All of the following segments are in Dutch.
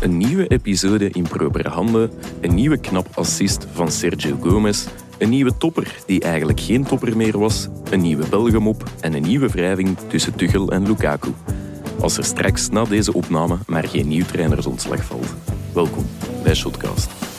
Een nieuwe episode in propere handen, een nieuwe knap assist van Sergio Gomez, een nieuwe topper die eigenlijk geen topper meer was, een nieuwe Belgemop en een nieuwe wrijving tussen Tuchel en Lukaku. Als er straks na deze opname maar geen nieuw trainersontslag valt. Welkom bij Shotcast.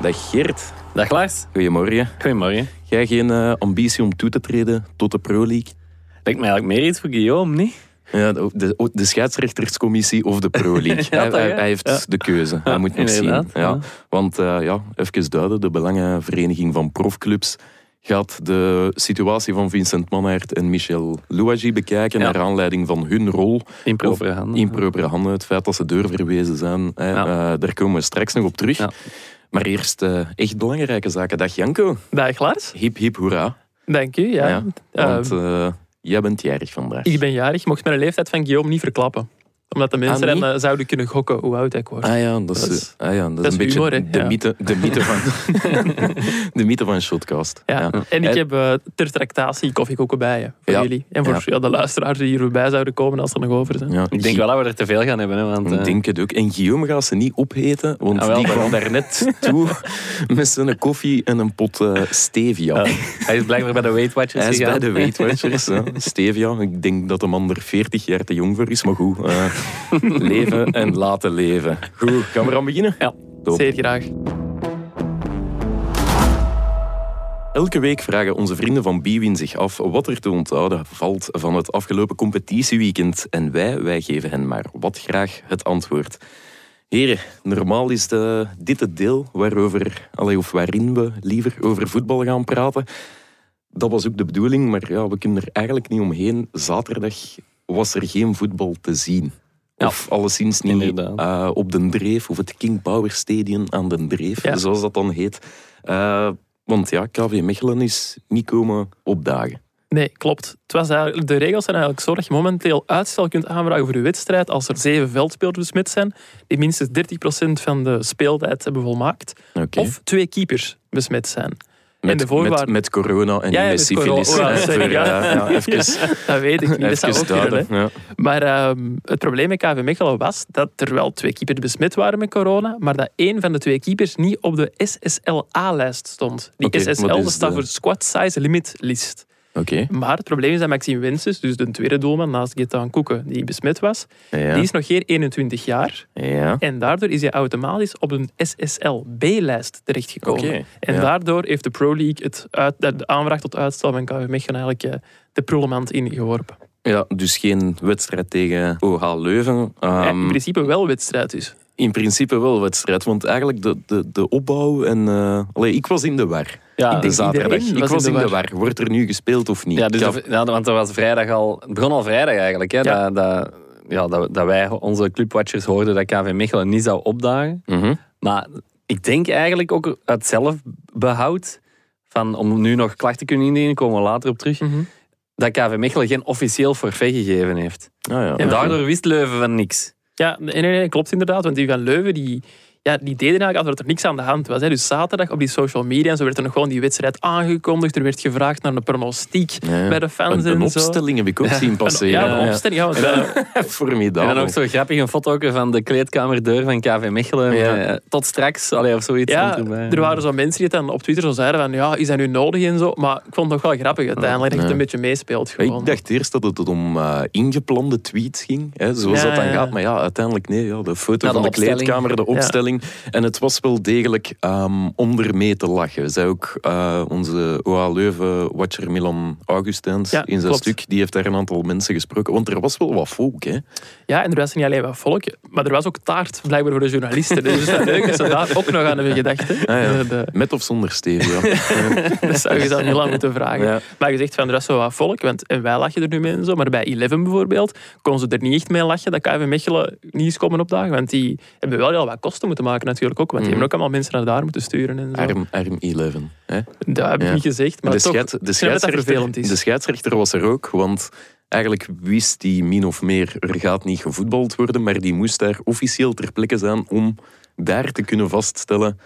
Dag Geert, Dag Lars. goedemorgen. Goedemorgen. Jij geen eh, ambitie om toe te treden tot de Pro League? Lijkt mij eigenlijk meer iets voor Guillaume, niet? Ja, de, de, de scheidsrechterscommissie of de Pro League. Ja, hij, heeft Ja. de keuze. Hij moet nog zien. Ja. Want eh, ja, even duiden, de Belangenvereniging van Profclubs gaat de situatie van Vincent Mannaert en Michel Louagie bekijken naar aanleiding van hun rol In propere handen. in propere handen. Het feit dat ze doorverwezen zijn, hè, eh, daar komen we straks nog op terug. Maar eerst eh, echt belangrijke zaken. Dag Janko. Dag Lars, Hip hip hoera. dank u. Ja. Ja, Eh, Want eh, jij bent jarig vandaag. ik ben jarig, mocht mijn leeftijd van Guillaume niet verklappen. Omdat de mensen Ah, dan eh, zouden kunnen gokken hoe oud ik word. Ah ja, dat is, Dat is- ah ja, dat is dat is een beetje humor, de, Ja. mythe, de, mythe van, de mythe van Shotcast. Ja. En ik heb eh, ter tractatie koffiekoeken bij je, voor Ja. jullie. En voor Ja. ja, de luisteraars die hierbij zouden komen als er nog over zijn. Ja, Ik denk wel dat we er te veel gaan hebben. Hè, want, Ik eh, denk het ook. En Guillaume gaat ze niet opheten, want Ah, wel, die kwam daar net toe met zijn koffie en een pot stevia. hij is blijkbaar bij de Weight Watchers Hij is bij de Weight Watchers. Stevia, ik denk dat de man er 40 jaar te jong voor is, maar goed. leven en laten leven. Goed, gaan we eraan beginnen? Ja, Top. zeer graag. Elke week vragen onze vrienden van Bwin zich af wat er te onthouden valt van het afgelopen competitieweekend. En wij, wij geven hen maar wat graag het antwoord. Heren, normaal is de, dit het deel waarover, allee, of waarin we liever over voetbal gaan praten. Dat was ook de bedoeling, maar ja, we kunnen er eigenlijk niet omheen. Zaterdag was er geen voetbal te zien. Ja, Of alleszins niet eh, op de Dreef, of het King Power Stadium aan de Dreef, Ja. zoals dat dan heet. Eh, want ja, KV Mechelen is niet komen opdagen. Nee, klopt. Het was eigenlijk, de regels zijn eigenlijk zo dat je momenteel uitstel kunt aanvragen voor je wedstrijd als er zeven veldspelers besmet zijn, die minstens 30% van de speeltijd hebben volmaakt. Of twee keepers besmet zijn. Met, en de voorwaarden- met, met corona en Ja, ja, met corona. Oh, ja, sorry, even, Dat weet ik niet. Dat zou ook duiden. Maar ehm, het probleem met KV Mechelen was dat er wel twee keepers besmet waren met corona, maar dat één van de twee keepers niet op de SSLA-lijst stond. Die SSL staat de- voor Squad Size Limit List. Maar het probleem is dat Maxime Wences, dus de tweede doelman naast Getaan Koeken, die besmet was, Ja. die is nog geen 21 jaar. ja. En daardoor is hij automatisch op een SSL-B-lijst terechtgekomen. En ja. daardoor heeft de Pro League het uit, de aanvraag tot uitstel van KV Mechelen eigenlijk eh, de prullenmand ingeworpen. ja, dus geen wedstrijd tegen OH Leuven. Ja, Ehm, in principe wel wedstrijd dus. in principe wel wedstrijd, want eigenlijk de, de, de opbouw en... allee, ik was in de war. Ja, De denk zaterdag. Ik was in in de de war. Wordt er nu gespeeld of niet? ja, dus Ja. de- ja, want er was vrijdag al... Het begon al vrijdag eigenlijk. Hè, Ja. dat, dat, ja, dat, dat wij, onze clubwatchers, hoorden dat KV Mechelen niet zou opdagen. Mhm. Maar ik denk eigenlijk ook uit zelfbehoud, van, om nu nog klachten te kunnen indienen, komen we later op terug, Mhm. dat KV Mechelen geen officieel forfait gegeven heeft. Ah, ja. En daardoor wist Leuven van niks. Ja, nee, nee, nee, klopt inderdaad. Want die van Leuven, die, ja, die deden eigenlijk alsof er niks aan de hand was. Hè. Dus zaterdag op die social media en zo werd er nog gewoon die wedstrijd aangekondigd. Er werd gevraagd naar een pronostiek Ja. bij de fans Een, een en zo. opstelling heb ik ook zien passeren. Ja, ja. een opstelling. Ja, Formidabel. En dan ook zo grappig een foto ook van de kleedkamerdeur van KV Mechelen. Ja. Eh, tot straks, allee, of zoiets. ja, er waren zo mensen die het dan op Twitter zo zeiden van ja, is dat nu nodig en zo. Maar ik vond het nog wel grappig uiteindelijk dat het een beetje meespeelt gewoon. Ik dacht eerst dat het om eh, ingeplande tweets ging, hè, zoals Ja, dat dan gaat. Maar ja, uiteindelijk nee. Ja, de foto Ja, de van de opstelling. kleedkamer, de opstelling. En het was wel degelijk ehm, om ermee te lachen. Zei ook eh, onze OA Leuven-watcher Milan Augustijns Ja, in zijn klopt. stuk. Die heeft daar een aantal mensen gesproken. Want er was wel wat volk, hè. Ja, en er was niet alleen wat volk, maar er was ook taart blijkbaar voor de journalisten. Dus het is leuk dat ze daar ook nog aan hebben gedacht. Hè. Ah, ja. De- Met of zonder stevia. Dat zou je aan Milan moeten vragen. Ja. Maar je zegt van er was wel wat volk, want en wij lachen er nu mee en zo, maar bij Eleven bijvoorbeeld kon ze er niet echt mee lachen dat KV Mechelen niet is komen opdagen, want die hebben wel heel wat kosten moeten maken natuurlijk ook. Want die Mhm. hebben ook allemaal mensen naar daar moeten sturen en zo. Arm, arm 11. Hè? Dat heb ik Ja. niet gezegd, maar de, toch, scheid- de, scheidsrechter, de scheidsrechter was er ook, want eigenlijk wist die min of meer, er gaat niet gevoetbald worden, maar die moest daar officieel ter plekke zijn om daar te kunnen vaststellen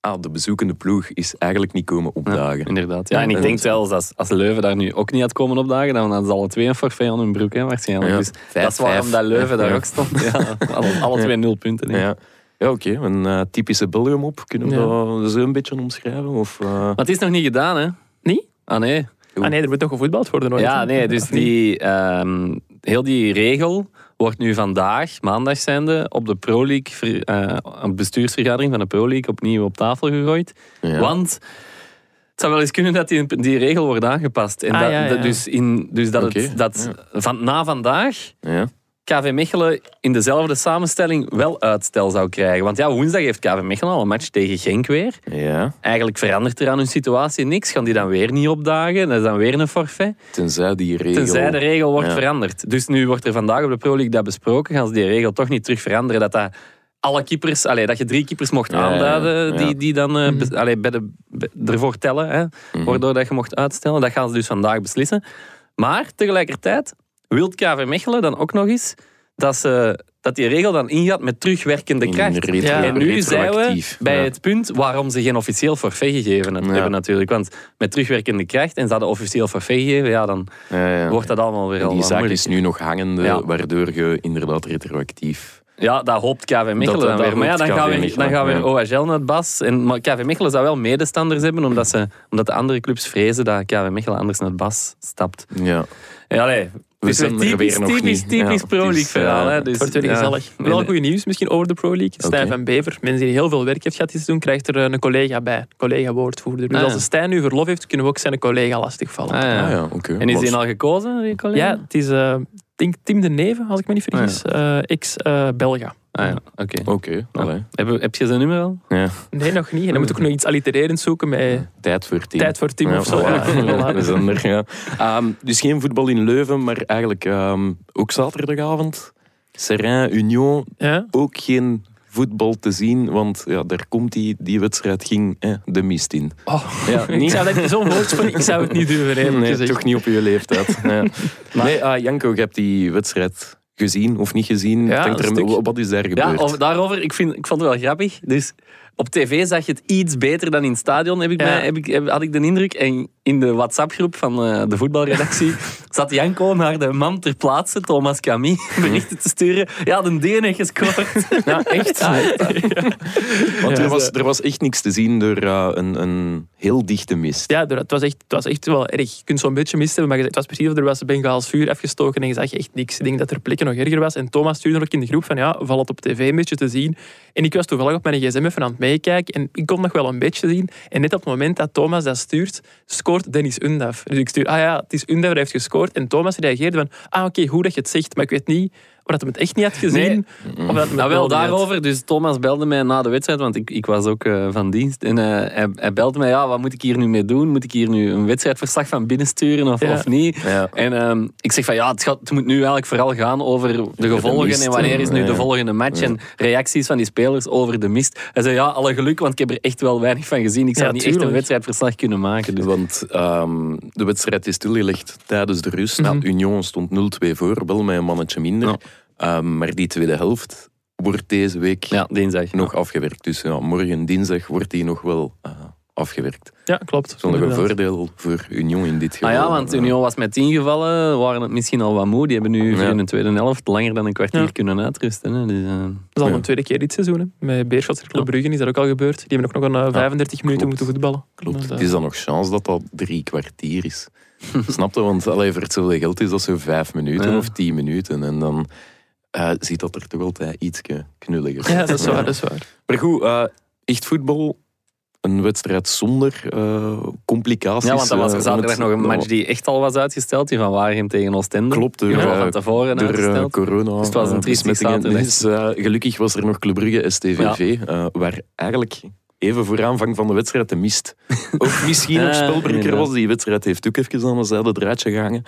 ah, de bezoekende ploeg is eigenlijk niet komen opdagen. Inderdaad. Ja, en ik En- denk zelfs als, als Leuven daar nu ook niet had komen opdagen, dan hadden ze alle twee een forfait aan hun broek, hè, waarschijnlijk. Ja. Dus Vijf, dat is waarom vijf. dat Leuven daar ook stond. Ja, alle, alle twee nul punten. Ja, ja oké. Een eh, typische Belgium op. Kunnen we Ja. dat zo een beetje omschrijven? Of, eh, Maar het is nog niet gedaan, hè? Niet? Ah, nee. Ah nee, er moet nog gevoetbald worden ooit. Ja, hè? nee, dus die, ehm, heel die regel wordt nu vandaag, maandag zijnde, op de Pro League, een bestuursvergadering van de Pro League opnieuw op tafel gegooid. ja. Want het zou wel eens kunnen dat die, die regel wordt aangepast. En Ah, dat, ja, ja. dat- dus, in, dus dat, het, dat van, na vandaag Ja. KV Mechelen in dezelfde samenstelling wel uitstel zou krijgen. Want ja, woensdag heeft KV Mechelen al een match tegen Genk weer. ja, Eigenlijk verandert er aan hun situatie niks. Gaan die dan weer niet opdagen? Dat is dan weer een forfait. tenzij die regel... Tenzij de regel wordt Ja. veranderd. Dus nu wordt er vandaag op de Pro League dat besproken. Gaan ze die regel toch niet terug veranderen? Dat dat alle keepers, allee, dat je drie keepers mocht aanduiden die, die dan eh, allee, bij de, ervoor tellen, hè, Mhm. waardoor dat je mocht uitstellen. Dat gaan ze dus vandaag beslissen. Maar tegelijkertijd wil KV Mechelen dan ook nog eens dat, ze, dat die regel dan ingaat met terugwerkende kracht. Ja. En nu zijn we bij Ja. het punt waarom ze geen officieel forfait gegeven Ja. hebben natuurlijk. Want met terugwerkende kracht en ze hadden officieel forfait gegeven, ja, dan wordt dat allemaal weer al die zaak moeilijk. is nu nog hangende, waardoor je inderdaad retroactief... Ja, dat hoopt KV Mechelen Dat- dan dat weer. Maar ja, dan gaan we, dan gaan we ja. OHL naar het bas. En, maar KV Mechelen zou wel medestanders hebben, omdat, ze, omdat de andere clubs vrezen dat KV Mechelen anders naar het bas stapt. Ja. Ja, allee, We het is zijn weer er typisch, weer nog typisch, niet. typisch Ja, Pro League is, verhaal. eh, hè. Dus, Het wordt weer ja. gezellig. Wel goed nieuws misschien over de Pro League. Stijn Oké. van Bever, mensen die heel veel werk heeft gehad dit seizoen, krijgt er een collega bij. Collega-woordvoerder. Dus Ah, als ja. de Stijn nu verlof heeft, kunnen we ook zijn collega lastigvallen. Ah, ja. Ah, ja, oké. En is die al gekozen, die collega? Ja, het is eh, denk Tim de Neve, als ik me niet vergis. eh, Ex-Belga. Ah, ja. Oké. Oké, allee. Heb, heb je zijn nummer al? Ja. nee, nog niet. En dan moet ik ook nog iets allitererends zoeken met Tijd voor Tim. tijd voor Tim Ja, of zo. voilà. Ja, ja. Ehm, dus geen voetbal in Leuven, maar eigenlijk ehm, ook zaterdagavond. Serrain, Union, Ja? ook geen voetbal te zien, want ja, daar komt die, die wedstrijd ging eh, de mist in. Oh, Ja, ik zou dat zo'n woordspeling, ik zou het niet durven eerlijk Nee, gezegd. toch niet op je leeftijd. Ja. Nee, ah, Janko, je hebt die wedstrijd gezien of niet gezien? Ja, Denk er- stuk. wat is daar Ja, gebeurd? over, daarover, ik, vind, ik vond het wel grappig. Dus op tv zag je het iets beter dan in het stadion, heb ik Ja. mij, heb ik, heb- had ik de indruk. En in de WhatsApp-groep van eh, de voetbalredactie zat Janko naar de man ter plaatse, Thomas Camille, berichten te sturen. Ja, de Deen heeft gescoord. Ja, echt? Want Ja. er, was, er was echt niks te zien door eh, een, een heel dichte mist. Ja, het was, echt, het was echt wel erg. Je kunt zo'n beetje mist hebben, maar het was precies of er was Bengaals vuur afgestoken en je zag echt niks. Ik denk dat er plekken nog erger was. En Thomas stuurde ook in de groep van, ja, valt het op tv een beetje te zien. En ik was toevallig op mijn gsm even aan het en ik kon nog wel een beetje zien. En net op het moment dat Thomas dat stuurt, scoort Dennis Undaf. Dus ik stuur, ah ja, het is Undaf, hij heeft gescoord. En Thomas reageerde van, ah oké, goed dat je het zegt, maar ik weet niet dat hij het echt niet had gezien. Of dat Nou, wel had. daarover. Dus Thomas belde mij na de wedstrijd, want ik, ik was ook eh, van dienst. En eh, hij, hij belde mij, ja, wat moet ik hier nu mee doen? Moet ik hier nu een wedstrijdverslag van binnen sturen of, Ja. of niet? Ja. En ehm, ik zeg van, ja, het, gaat, het moet nu eigenlijk vooral gaan over de gevolgen mist, en wanneer is nu ja. de volgende match Ja. en reacties van die spelers over de mist. Hij zei, ja, alle geluk, want ik heb er echt wel weinig van gezien. Ik zou Ja, niet echt een wedstrijdverslag kunnen maken. Dus. Want ehm, de wedstrijd is stilgelegd tijdens de rust. Nou, Union stond 0-2 voor, wel met een mannetje minder. Ehm, maar die tweede helft wordt deze week Ja, dinsdag. nog afgewerkt. Dus ja, morgen dinsdag wordt die nog wel eh, afgewerkt. Ja, klopt. Dat is nog een voordeel voor Union in dit geval. Ah ja, want Union was met tien gevallen, waren het misschien al wat moe. Die hebben nu Ja. in de tweede helft langer dan een kwartier Ja. kunnen uitrusten. Hè. Dus, eh, Dat is al Ja. een tweede keer dit seizoen. Hè. Met Beerschot Club Brugge is dat ook al gebeurd. Die hebben ook nog een eh, 35 minuten moeten voetballen. Klopt. Dus, eh, Het is dan nog chance dat dat drie kwartier is. Snap je? Want allee, voor hetzelfde geld is dat zo vijf minuten Ja. of tien minuten. En dan eh, ziet dat er toch altijd iets knulliger Ja, dat is waar. Dat is waar. Maar goed, eh, echt voetbal. Een wedstrijd zonder eh, complicaties. ja, want dan was er zaterdag nog een match die echt al was uitgesteld. Die van Waregem tegen Oostende. Klopt, door, Die was al eh, van tevoren door uitgesteld. corona. Dus het was een triestig besmettingen. zaterdag. Dus, gelukkig was er nog Club Brugge STVV, eh, waar eigenlijk even voor aanvang van de wedstrijd de mist ook misschien op Ja, spelbreker was. Die wedstrijd heeft ook even aan een zijde draadje gehangen.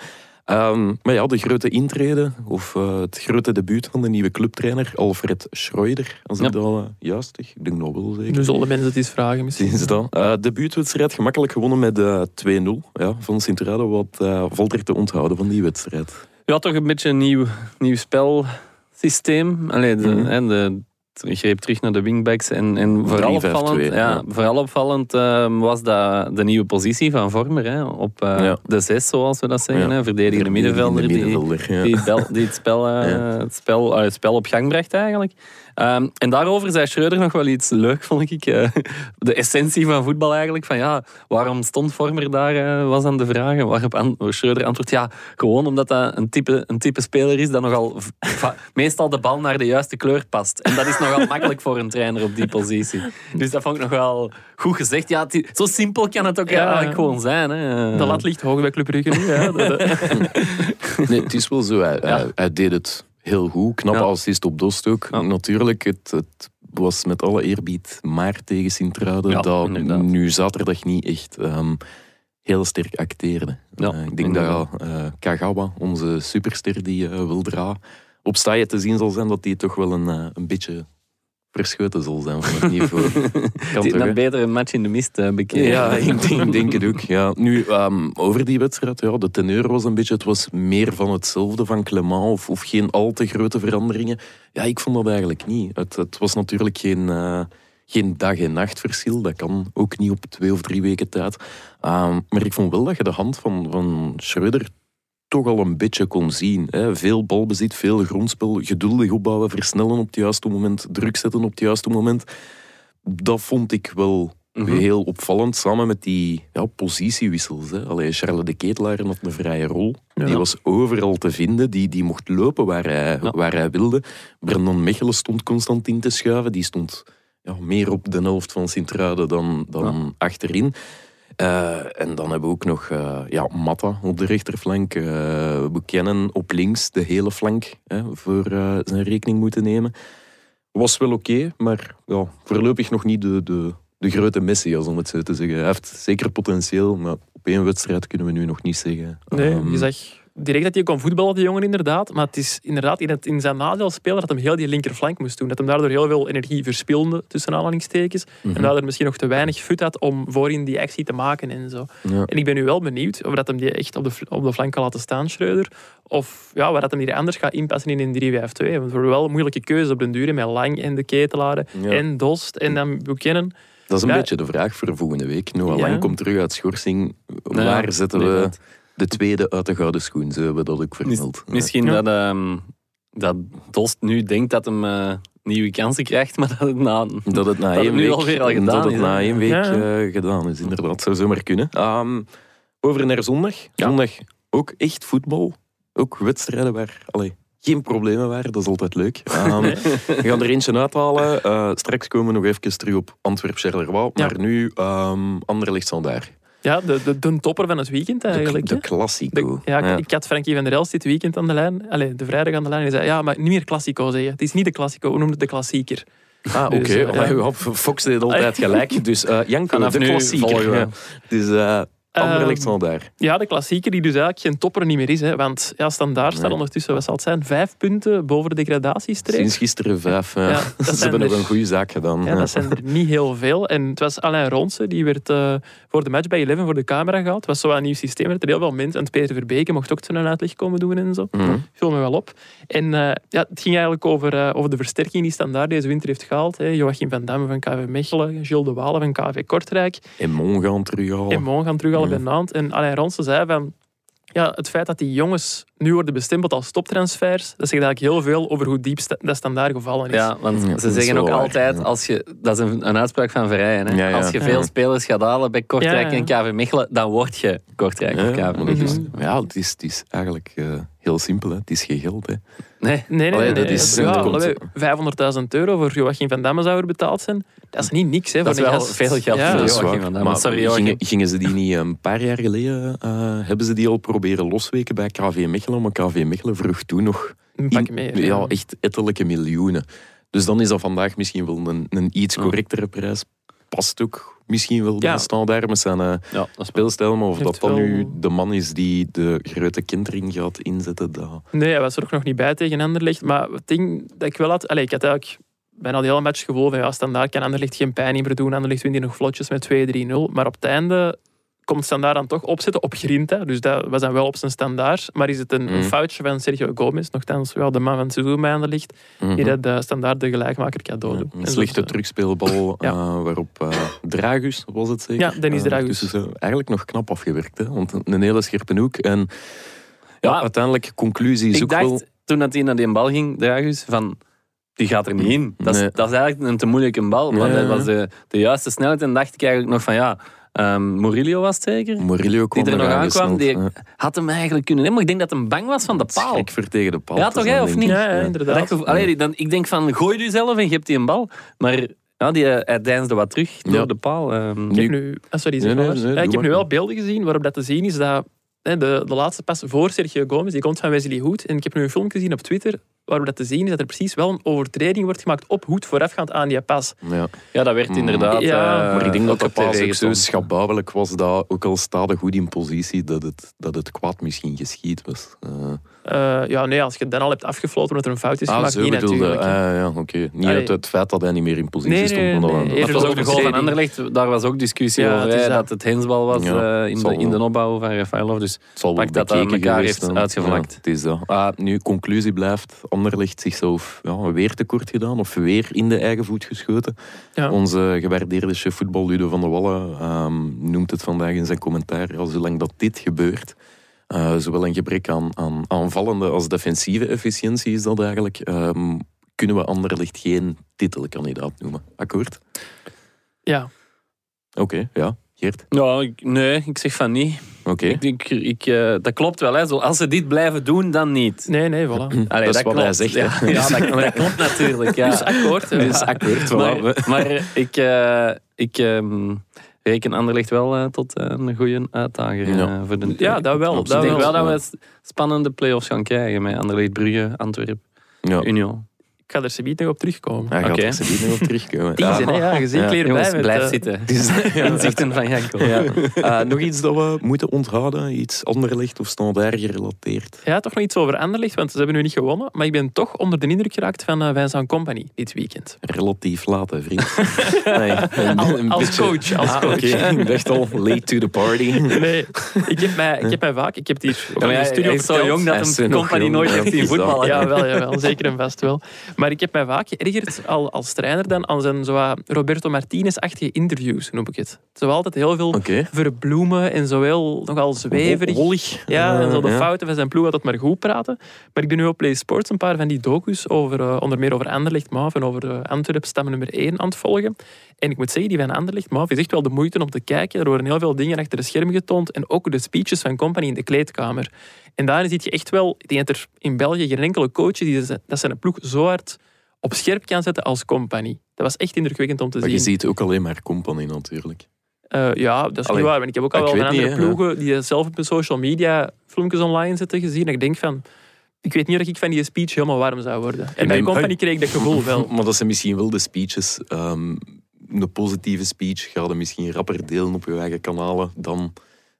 Ehm, maar ja, de grote intrede, of eh, het grote debuut van de nieuwe clubtrainer, Alfred Schreuder, als Ja. ik dat eh, juist zeg. Ik denk nog wel zeker. Nu zullen mensen het eens vragen misschien. Sinds dan. Eh debuutwedstrijd gemakkelijk gewonnen met eh 2-0 ja, van Sint-Truiden. Wat valt er te onthouden van die wedstrijd? Ja, toch een beetje een nieuw, nieuw spelsysteem. Allee, de, Mhm. de, greep terug naar de wingbacks. En, en vooral 3-5-2, opvallend, ja, ja. vooral opvallend ehm, was dat de nieuwe positie van Vormer. Hè, op eh, Ja. de zes, zoals we dat zeggen. Ja. Hè, verdedigende middenvelder. die, die, die het, spel, eh, het, spel, eh, het spel op gang bracht eigenlijk. Ehm, en daarover zei Schreuder nog wel iets leuk, vond ik. eh, de essentie van voetbal eigenlijk. Van ja, waarom stond Vormer daar, eh, was aan de vraag. En Waarop an- Schreuder antwoordt, ja, gewoon omdat dat een type, een type speler is dat nogal meestal de bal naar de juiste kleur past. En dat is nogal makkelijk voor een trainer op die positie. Dus dat vond ik nog wel goed gezegd. Ja, zo simpel kan het ook Ja. eigenlijk gewoon zijn. Hè. De lat ligt hoog bij Club Brugge nu. Nee, het is wel zo. Hij, hij, hij deed het heel goed. Knappe Ja. assist op Dost ook. Natuurlijk, het, het was met alle eerbied maar tegen Sint-Truiden. Ja, dat inderdaad. nu zaterdag niet echt ehm, heel sterk acteerde. Ja, Eh, ik denk inderdaad. dat eh, Kagawa, onze superster die eh Wildra op staaien te zien zal zijn, dat die toch wel een, een beetje verschoten zal zijn van het niveau. Kan toch, een match in de mist eh, bekeken. Ja, ik denk, het ook. Ja. Nu, ehm, over die wedstrijd, ja, de teneur was een beetje, het was meer van hetzelfde van Clement of, of geen al te grote veranderingen. Ja, ik vond dat eigenlijk niet. Het, het was natuurlijk geen, eh, geen dag- en nachtverschil. Dat kan ook niet op twee of drie weken tijd. Ehm, maar ik vond wel dat je de hand van, van Schreuder toch al een beetje kon zien. Hè. Veel balbezit, veel grondspel, geduldig opbouwen, versnellen op het juiste moment, druk zetten op het juiste moment. Dat vond ik wel Mhm. heel opvallend, samen met die ja, positiewissels. Hè. Allee, Charles de Ketelaar had een vrije rol. Ja. Die was overal te vinden. Die, die mocht lopen waar hij, Ja. waar hij wilde. Brandon Mechelen stond constant in te schuiven. Die stond ja, meer op de helft van Sint-Truiden dan, dan achterin. Eh, en dan hebben we ook nog eh, ja, Matta op de rechterflank. Eh, we kennen op links de hele flank hè, voor zijn rekening moeten nemen. Was wel oké, maar ja, voorlopig nog niet de, de, de grote Messias, om het zo te zeggen. Hij heeft zeker potentieel, maar op één wedstrijd kunnen we nu nog niet zeggen. Nee, Ehm, je zag direct dat hij kon voetballen, die jongen inderdaad. Maar het is inderdaad in, het, in zijn nadeel spelen dat hem heel die linkerflank moest doen. Dat hem daardoor heel veel energie verspilde, tussen aanhalingstekens. Mhm. En daardoor misschien nog te weinig fut had om voorin die actie te maken en zo. ja. En ik ben nu wel benieuwd of dat hem die echt op de, op de flank kan laten staan, Schreuder. Of ja, waar dat hem hier anders gaat inpassen in een 3-5-2. Want we hebben wel moeilijke keuzes op den duur, met Lang en de Ketelaren Ja. en Dost en dan Buchanan. Dat is een Ja. beetje de vraag voor volgende week. Noah. Lang komt terug uit schorsing. Nou Waar zetten we. De tweede uit de gouden schoen? Zo hebben we dat ook vermeld. Misschien Ja. dat, ehm, dat Dost nu denkt dat hem eh, nieuwe kansen krijgt, maar dat het na... Dat het na Dat één week, alweer al gedaan dat het is, na één week Ja. eh, gedaan is, inderdaad. Zou zomaar kunnen. Ehm, over naar zondag. Ja. Zondag ook echt voetbal. Ook wedstrijden waar allee, geen problemen waren. Dat is altijd leuk. Ehm, We gaan er eentje uithalen. Eh, straks komen we nog even terug op Antwerp-Charleroi. Ja. Maar nu um, Anderlecht daar. Ja, de, de, de topper van het weekend eigenlijk. de. De- ja, ik- ik had Frankie van der Elst dit weekend aan de lijn. Allee, de vrijdag aan de lijn. En hij zei, ja, maar niet meer Classico zeggen. Het is niet de Classico, we noemen het de klassieker. Ah, oké. Dus, eh, Allee, ja. ja, Fox deed altijd gelijk. Dus eh Janko, Vanaf de nu klassieker. volgen we. Ja. Anderlecht Ehm, daar. Ja, de klassieker die dus eigenlijk geen topper niet meer is. Hè, want ja, Standaard staat Nee. ondertussen, wat zal het zijn, vijf punten boven de degradatiestreep. Sinds gisteren vijf. Ja, dat ze hebben nog er- een goede zaak gedaan. Ja, dat zijn er niet heel veel. En het was Alain Ronse, die werd eh, voor de match bij Eleven voor de camera gehaald. Het was zo een nieuw systeem, er werd er heel veel mensen. En Peter Verbeke mocht ook zijn uitleg komen doen en zo. Mhm. Viel me wel op. En eh, ja, het ging eigenlijk over, eh, over de versterking die Standaard deze winter heeft gehaald. Hè. Joachim van Damme van KV Mechelen, Gilles de Walen van KV Kortrijk. En Mon gaan terughalen. En gaan Nantes. En Alain Ronse zei van... Ja, het feit dat die jongens nu worden bestempeld als toptransfers, dat zegt eigenlijk heel veel over hoe diep sta- dat standaard gevallen is. Ja, want Ja, ze zeggen ook waar, altijd, als je, dat is een, een uitspraak van Verrijen, hè? Ja, ja. als je Ja. veel spelers gaat halen bij Kortrijk Ja, ja. en KV Mechelen, dan word je Kortrijk Ja, of KV Mechelen. Mhm. ja, het is, het is eigenlijk eh, heel simpel. Hè. Het is geen geld. Hè. Nee, Nee, nee, Allee, dat nee. is- ja, dat komt- allee, 500.000 euro voor Joachim van Damme zou er betaald zijn. Dat is niet niks, hè. Dat voor is een wel gast. veel geld Ja. voor Dat Joachim van Damme. Maar Sorry, Joachim. gingen, gingen ze die niet een paar jaar geleden, eh, hebben ze die al proberen losweken bij KV Mechelen? Maar KV Mechelen vroeg toen nog Een pak in- meer. ja, echt ettelijke miljoenen. Dus dan is dat vandaag misschien wel een, een iets correctere prijs. Past ook misschien wel Ja. de standaard met zijn eh, Ja, speelstijl. Maar of Heeft dat dan wel- nu de man is die de grote kindering gaat inzetten, dat... Nee, hij was er ook nog niet bij tegen Anderlecht. Maar het ding dat ik wel had... Allee, ik had eigenlijk bijna de hele match gevoel van ja, standaard kan Anderlecht geen pijn meer doen. Anderlecht wint hier nog vlotjes met 2-3-0. Maar op het einde komt standaard dan toch opzetten op Grinta. Dus dat was dan wel op zijn standaard. Maar is het een, Mhm. foutje van Sergio Gomez, nogthans wel de man van het seizoen bij Anderlecht, Mhm. die dat de standaard de gelijkmaker cadeau doet. Een En slechte eh, terugspeelbal Ja. eh, waarop eh, Dragus, was het zeker? Ja, Dennis Dragus. ze eigenlijk nog knap afgewerkt. Hè? Want een hele scherpe hoek. En ja, Ja. uiteindelijk, conclusie is Ik ook dacht, wel... toen dat hij naar die bal ging, Dragus, van... Die gaat er niet in. Dat is, Nee. dat is eigenlijk een te moeilijke bal. Ja, dat was de, de juiste snelheid. En dacht ik eigenlijk nog van ja... ehm Murillo was het zeker? Murillo kwam Die er nog aankwam. Die ja. had hem eigenlijk kunnen nemen. Maar ik denk dat hij bang was van de paal. Voor tegen de paal. Ja, toch, hè, of niet? ik. Ja, inderdaad. ik, allee, dan, ik denk van, gooi je zelf en je hebt die een bal. Maar ja, die, eh, hij deinsde wat terug door de paal. ehm. Ik heb nu, ah, sorry, zeg Nee, nee, maar. nee, Ja, doe ik heb nu wel beelden gezien waarop dat te zien is dat hè, de, de laatste pas voor Sergio Gomez, die komt van Wesley Hoed. En ik heb nu een filmpje gezien op Twitter waarop dat te zien is dat er precies wel een overtreding wordt gemaakt op Hoed voorafgaand aan die pas. Ja. Ja, dat werd Mm. inderdaad... Ja, eh, Maar ik denk dat de tv paas ook zo was dat, ook al staat hij goed in positie, dat het, dat het kwaad misschien geschied was. Eh, Eh, ja, nee, als je het dan al hebt afgefloten omdat er een fout is ah, gemaakt, niet bedoelde. natuurlijk. Ah, ja, oké. Niet uit het feit dat hij niet meer in positie Nee, stond. nee, maar dat nee, nee. Dat was ook de goal van. Anderlecht. Daar was ook discussie Ja, over. het is hè, dat. dat het hensbal was Ja, eh, in, de, in de opbouw van Rafaelov. Dus Het zal wel Pak dat dat bekeken elkaar heeft uitgevlakt. Ja, het is dat. Ah, nu, conclusie blijft. Anderlecht zichzelf ja, weer tekort gedaan. Of weer in de eigen voet geschoten. Ja. Onze gewaardeerde chef voetbal Ludo van der Wallen ehm, noemt het vandaag in zijn commentaar. Ja, zolang dat dit gebeurt, eh, zowel een gebrek aan, aan aanvallende als defensieve efficiëntie is dat eigenlijk, ehm, kunnen we Anderlecht geen titelkandidaat noemen. Akkoord? Ja, Oké, ja. Geert? ja, ik- nee, ik zeg van niet. Oké. Ik, ik, ik, eh, dat klopt wel. Hè. Zo, als ze dit blijven doen, dan niet. nee, nee, voilà. Allee, Dat is wat klopt. hij zegt, Ja, dat, dat klopt natuurlijk. Ja. Dus akkoord. Dus akkoord. voilà. Maar, maar ik, eh, ik ehm, reken Anderlecht wel eh, tot een goede uitdager eh, Ja. voor de Ja, dat wel. Dat Ik denk wel. dat we spannende play-offs gaan krijgen met Anderlecht, Brugge, Antwerpen, Ja. Union. Ik ga er subiet nog op terugkomen. Hij gaat Oké. er niet nog op terugkomen. Teasen, hè, ja, je Ja. hier Jongens, bij blijf eh, zitten. Dus, ja. Inzichten van Janko. Ja. Eh, nog iets dat we moeten onthouden? Iets Anderlecht of standaard gerelateerd? Ja, toch nog iets over Anderlecht, want ze hebben nu niet gewonnen. Maar ik ben toch onder de indruk geraakt van uh, Vincent Company dit weekend. Relatief laat, hè, vriend. Nee, een- Al- een als beetje- coach, als Ah, coach. Ik dacht al, late to the party. Nee, ik heb mij, ik heb mij vaak... Ik heb die Ja, in de studio hij is zo jong dat Hij is hem nog company jong, nooit ja, heeft dat. voetballen. Ja, wel, zeker en vast wel. Maar ik heb mij vaak geërgerd al, als trainer dan aan zijn zo Roberto Martinez-achtige interviews, noem ik het. Zo altijd heel veel verbloemen en zo wel nogal zweverig. Wollig. Ja, en zo de Ja. fouten van zijn ploeg altijd maar goed praten. Maar ik ben nu op Play Sports een paar van die docus over, eh, onder meer over Anderlecht Maaf en over uh, Antwerp stam nummer 1 aan het volgen. En ik moet zeggen, die van Anderlecht Maaf is echt wel de moeite om te kijken. Er worden heel veel dingen achter de scherm getoond en ook de speeches van Company in de kleedkamer. En daarin zie je echt wel, ik denk dat er in België geen enkele coach die dat zijn ploeg zo hard op scherp kan zetten als Company. Dat was echt indrukwekkend om te Maar je zien. ziet ook alleen maar company natuurlijk. Eh, ja, dat is Allee, niet waar. Want ik heb ook al wel van andere niet, ploegen die zelf op hun social media filmpjes online zetten gezien. En ik denk van, ik weet niet of ik van die speech helemaal warm zou worden. En bij maar- Company kreeg ik dat gevoel wel. Maar dat zijn misschien wel de speeches. ehm, een positieve speech ga je misschien rapper delen op je eigen kanalen dan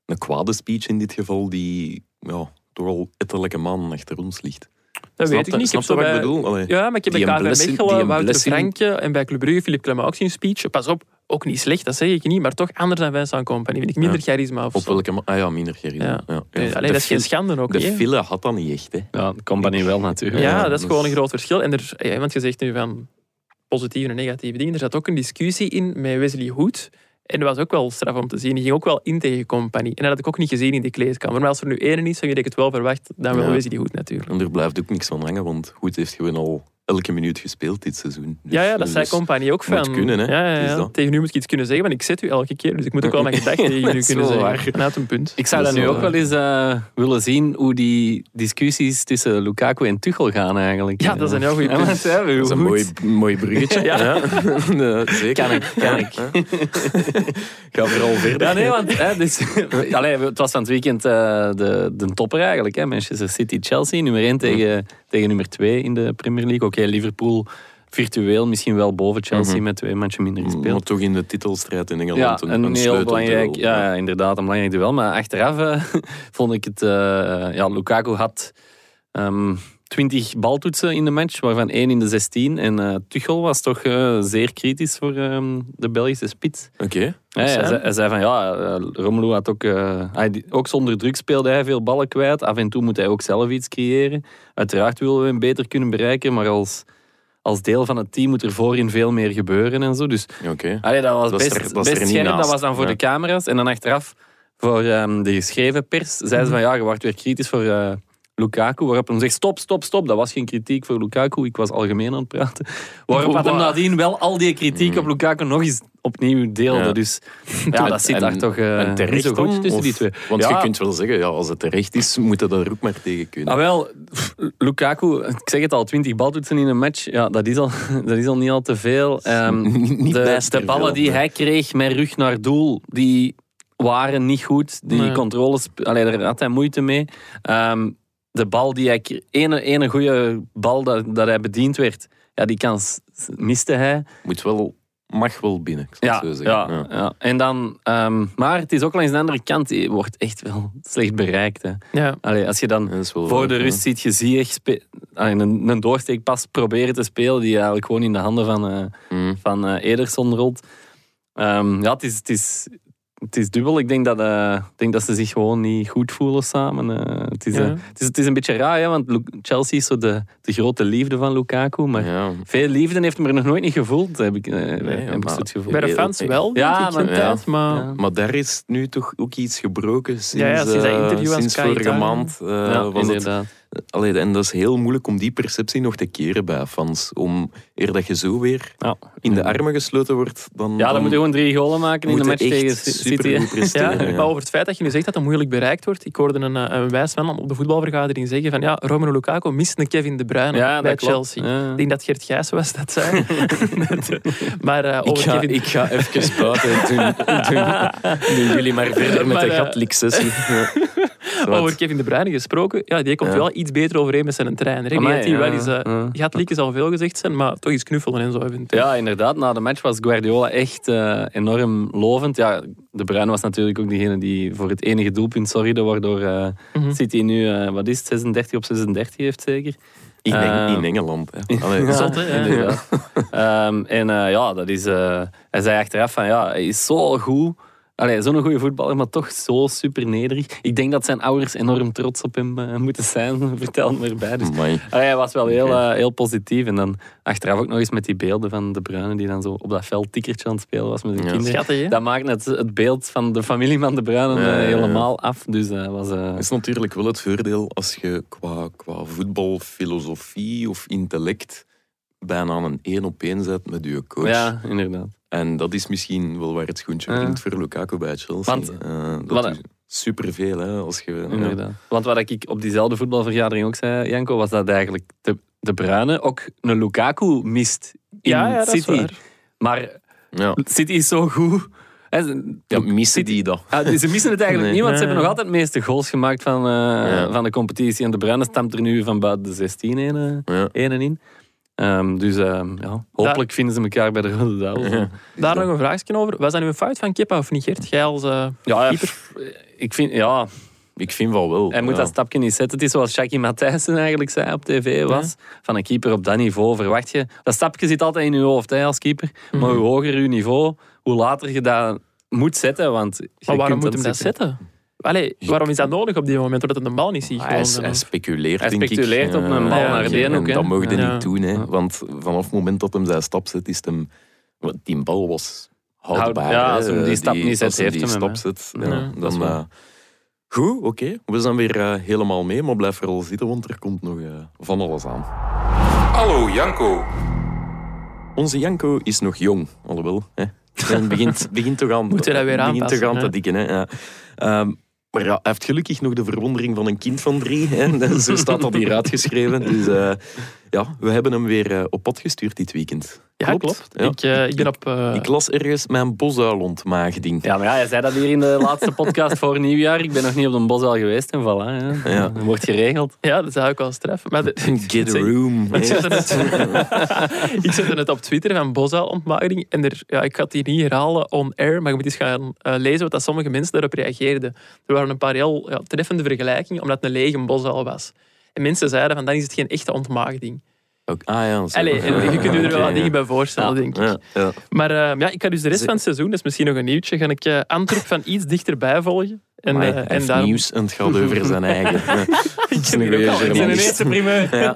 een kwade speech in dit geval, die ja, toch al etterlijke maanden achter ons ligt. Dat Snap weet ik niet. Ik heb snap zo ik bedoel? Allee. ja, maar ik heb bij KV Mechelen, Wouter blessing- Frankje en bij Club Brugge Philippe Clement ook zien speech. Pas op, ook niet slecht, dat zeg ik niet. Maar toch anders dan Vincent Company. Vind ik minder Ja. charisma of Op zo. welke Ah ja, minder charisma. Ja. Ja. Nee, Ja. allee, De dat is geen schande ook De niet. hè. file had dat niet echt. Hè. Ja, company wel natuurlijk. Ja, Ja, dat is dus- gewoon een groot verschil. En er, ja, want je zegt nu van positieve en negatieve dingen. Er zat ook een discussie in met Wesley Hoed. En dat was ook wel straf om te zien. Die ging ook wel in tegen Company. En dat had ik ook niet gezien in die kleedkamer. Maar als er nu één is, dan ik het wel verwacht. Dan wel Ja. Wesley Hoed natuurlijk. En er blijft ook niks van hangen, want Goed heeft gewoon al elke minuut gespeeld dit seizoen. Dus- Ja, ja, dat zei dus- Company ook moet van. kunnen, hè. Ja, ja. Tegen u moet ik iets kunnen zeggen, want ik zet u elke keer. Dus ik moet ook wel mijn gedachten tegen u kunnen zeggen. waar. Een punt. Ik zou Dat nu wel, ook wel eens eh, willen zien hoe die discussies tussen Lukaku en Tuchel gaan eigenlijk. Ja, dat is een heel goed punt. Dat is een goed- mooi, mooi bruggetje. Ja. Ja, zeker. Kan ik, kan ik. Ga vooral verder. Ja, nee, want hè, dus, allee, het was van het weekend eh, de, de topper eigenlijk. Hè. Manchester City-Chelsea, nummer 1 tegen, tegen nummer 2 in de Premier League. Oké, Liverpool virtueel misschien wel boven Chelsea Mhm. met twee matchen minder Maar gespeeld. toch in de titelstrijd in Ja, Engeland een, een, een heel belangrijk, ja, ja, inderdaad, een belangrijk duel. Maar achteraf eh, vond ik het... eh, ja, Lukaku had ehm 20 baltoetsen in de match, waarvan één in de 16. En eh Tuchel was toch eh, zeer kritisch voor ehm, de Belgische spits. Oké. Ja, hij, zei, hij zei van ja, eh, Romelu had ook, hij, ook zonder druk speelde hij veel ballen kwijt. Af en toe moet hij ook zelf iets creëren. Uiteraard willen we hem beter kunnen bereiken, maar als, als deel van het team moet er voorin veel meer gebeuren en zo. Dus Oké. allee, dat was Dat best, er- dat best er scherp. Dat was dan voor Ja. de camera's. En dan achteraf voor ehm, de geschreven pers zeiden ze van ja, je wordt weer kritisch voor Lukaku. Waarop hij zegt stop, stop, stop. Dat was geen kritiek voor Lukaku. Ik was algemeen aan het praten. Waarop had hem nadien wel al die kritiek op Lukaku nog eens opnieuw deelde. Ja. Dus ja, dat zit En- daar toch en niet zo goed tussen die twee. Want Ja. je kunt wel zeggen, ja, als het terecht is, moet je daar ook maar tegen kunnen. Ah, wel, Lukaku, ik zeg het al, 20 baltoetsen in een match, ja, dat, is al, dat is al niet al te veel. Ehm, Niet de, ballen veel, die nee. hij kreeg met rug naar doel, die waren niet goed. Die Nee. controles, allee, daar had hij moeite mee. Ehm, de bal die hij... Ene, ene goede bal dat, dat hij bediend werd, ja, die kans miste hij. Moet wel, mag wel binnen, ik Ja, het zo ja, zeggen. ja. En dan, ehm, maar het is ook langs de andere kant, die wordt echt wel slecht bereikt. Hè. Ja. Allee, als je dan voor waar, de ja. rust ziet je ah, een, een doorsteekpas proberen te spelen die eigenlijk gewoon in de handen van, eh, Mm. van eh, Ederson rolt. Ehm, ja, het is, het, is, het is dubbel. Ik denk dat, eh, ik denk dat ze zich gewoon niet goed voelen samen. Eh, het, is, Ja. eh, het, is, het is een beetje raar, hè, want Chelsea is zo de, de grote liefde van Lukaku. Maar Ja. veel liefde heeft hem er nog nooit niet gevoeld, heb ik, eh, heb ik maar- het gevoel. Bij de fans wel, denk Ja, ik, maar- tijd. Maar Ja. Maar daar is nu toch ook iets gebroken sinds, Ja, ja, sinds dat eh, interview aan sinds vorige maand. eh, Ja, was het, inderdaad. Allee, en dat is heel moeilijk om die perceptie nog te keren bij fans. Om eer dat je zo weer Ja. in de armen gesloten wordt, dan, Ja, dan moet je gewoon drie golen maken in de match tegen City. Ja, maar over het feit dat je nu zegt dat het moeilijk bereikt wordt. Ik hoorde een, eh, een wijs man op de voetbalvergadering zeggen van ja, Romelu Lukaku mist een Kevin De Bruyne Ja, bij dat. Chelsea. Ja. Ik denk dat Gert Gijs was dat zei. maar eh, Ik over ga, Kevin... ik ga even buiten doen, doen, doen jullie maar verder met Maar, de. Zwart. Over Kevin De Bruyne gesproken, ja, die komt Ja. wel iets beter overeen met zijn trainer. Ik die ja, wel eens... eh, ja. Zal veel gezegd zijn, maar toch eens knuffelen en zo eventueel. Ja, inderdaad. Na de match was Guardiola echt eh, enorm lovend. Ja, de Bruyne was natuurlijk ook degene die voor het enige doelpunt zorgde, waardoor eh, Mhm. City nu, wat is het, 36 op 36 heeft zeker. in, Eng- in Engeland. Hè. Allee, Ja, Zot, hè, ja. Ehm, en eh, ja, dat is... eh, hij zei achteraf van, ja, hij is zo goed. Allee, zo'n goede voetballer, maar toch zo super nederig. Ik denk dat zijn ouders enorm trots op hem eh, moeten zijn, vertel me erbij. Dus Amai. Allee, hij was wel heel, eh, heel positief. En dan achteraf ook nog eens met die beelden van de Bruyne die dan zo op dat veld tikkertje aan het spelen was met zijn Ja. kinderen. Schattig, hè? Dat maakt het, het beeld van de familie van de Bruyne Ja, eh, helemaal af. Dus dat was... eh, is natuurlijk wel het voordeel als je qua, qua voetbalfilosofie of intellect bijna een één op één zet met je coach. ja, inderdaad. En dat is misschien wel waar het schoentje Ja. wringt voor Lukaku bij Chelsea. Want- Eh, wat- dat is superveel. Hè, als je, ja. Inderdaad. Want wat ik op diezelfde voetbalvergadering ook zei, Janko, was dat eigenlijk de, de Bruyne ook een Lukaku mist in Ja, ja, dat is City. waar. Maar Ja. City is zo goed. Hè, ze- Ja, missen die dat? Ah, ze missen het eigenlijk Nee. niet, want ze hebben nog altijd het meeste goals gemaakt van, eh, Ja. van de competitie. En de Bruyne stamt er nu van buiten de 16 ene, Ja. ene in. Ehm, dus ehm, ja, hopelijk vinden ze elkaar bij de Rode Duivels. Ja. Daar nog een vraagje over. Was dat nu een fout van Kepa of niet, Gert? Jij als... eh, Ja, Keeper? pff, ik vind, ja, Ik vind wel wel. hij moet dat stapje niet zetten. Het is zoals Jackie Matthijssen eigenlijk zei op tv was. Van een keeper op dat niveau verwacht je... Dat stapje zit altijd in je hoofd hè, als keeper. Maar Mhm. hoe hoger je niveau, hoe later je dat moet zetten. Want je Maar waarom moet hem dat zetten? Allee, waarom is dat nodig op die moment? Doordat hij de bal niet ziet. Hij, is- gewoon, hij speculeert, Hij denk ik. speculeert op een bal Ja, naar en- de En hè. dat mogen je Ja. niet doen. Hè. Want vanaf het moment dat hem zijn stap zet, is het hem... want Die bal was houdbaar. ja, als hem die stap niet zet, als hij heeft die hem stap zet, ja, Ja, dat dan... eh, Goed, oké. We zijn weer eh, helemaal mee, maar blijf vooral zitten, want er komt nog eh, van alles aan. Hallo Janko. Onze Janko is nog jong, alhoewel. Hè. Hij begint, begint toch aan, Moeten we dat weer begint aanpassen, toch aan te dikken. Hè. Ja. Ehm, maar ja, hij heeft gelukkig nog de verwondering van een kind van drie. Hè. Zo staat dat hier uitgeschreven. Dus eh, Ja, we hebben hem weer eh, op pad gestuurd dit weekend. Ja, klopt. Ja. Ik, eh, ik ben op... eh, Ik las ergens mijn bosuil ontmaagding. Ja, maar ja, jij zei dat hier in de laatste podcast voor nieuwjaar. Ik ben nog niet op de bos al geweest en voilà. Ja. Ja. Dat wordt geregeld. ja, dat zou ik wel stref. Maar de- Get a room. Ik zette het, ik zette het op Twitter van Bosuil-ontmaagding. En er, ja, ik ga het hier niet herhalen on air, maar je moet eens gaan eh, lezen wat dat sommige mensen daarop reageerden. Er waren een paar heel ja, treffende vergelijkingen, omdat het een lege bosuil was. En mensen zeiden van, dan is het geen echte ontmaagding. Ook- ah ja. Allee, en je kunt je er wel wat dingen bij voorstellen, Ja. denk ik. ja. Maar eh, ja, ik ga dus de rest van het seizoen, dat is misschien nog een nieuwtje, ga ik Antwerp van iets dichterbij volgen. En, Amai, eh, hij en daarom- nieuws en het gaat over zijn eigen. Is een al journalist. primeur. Ja.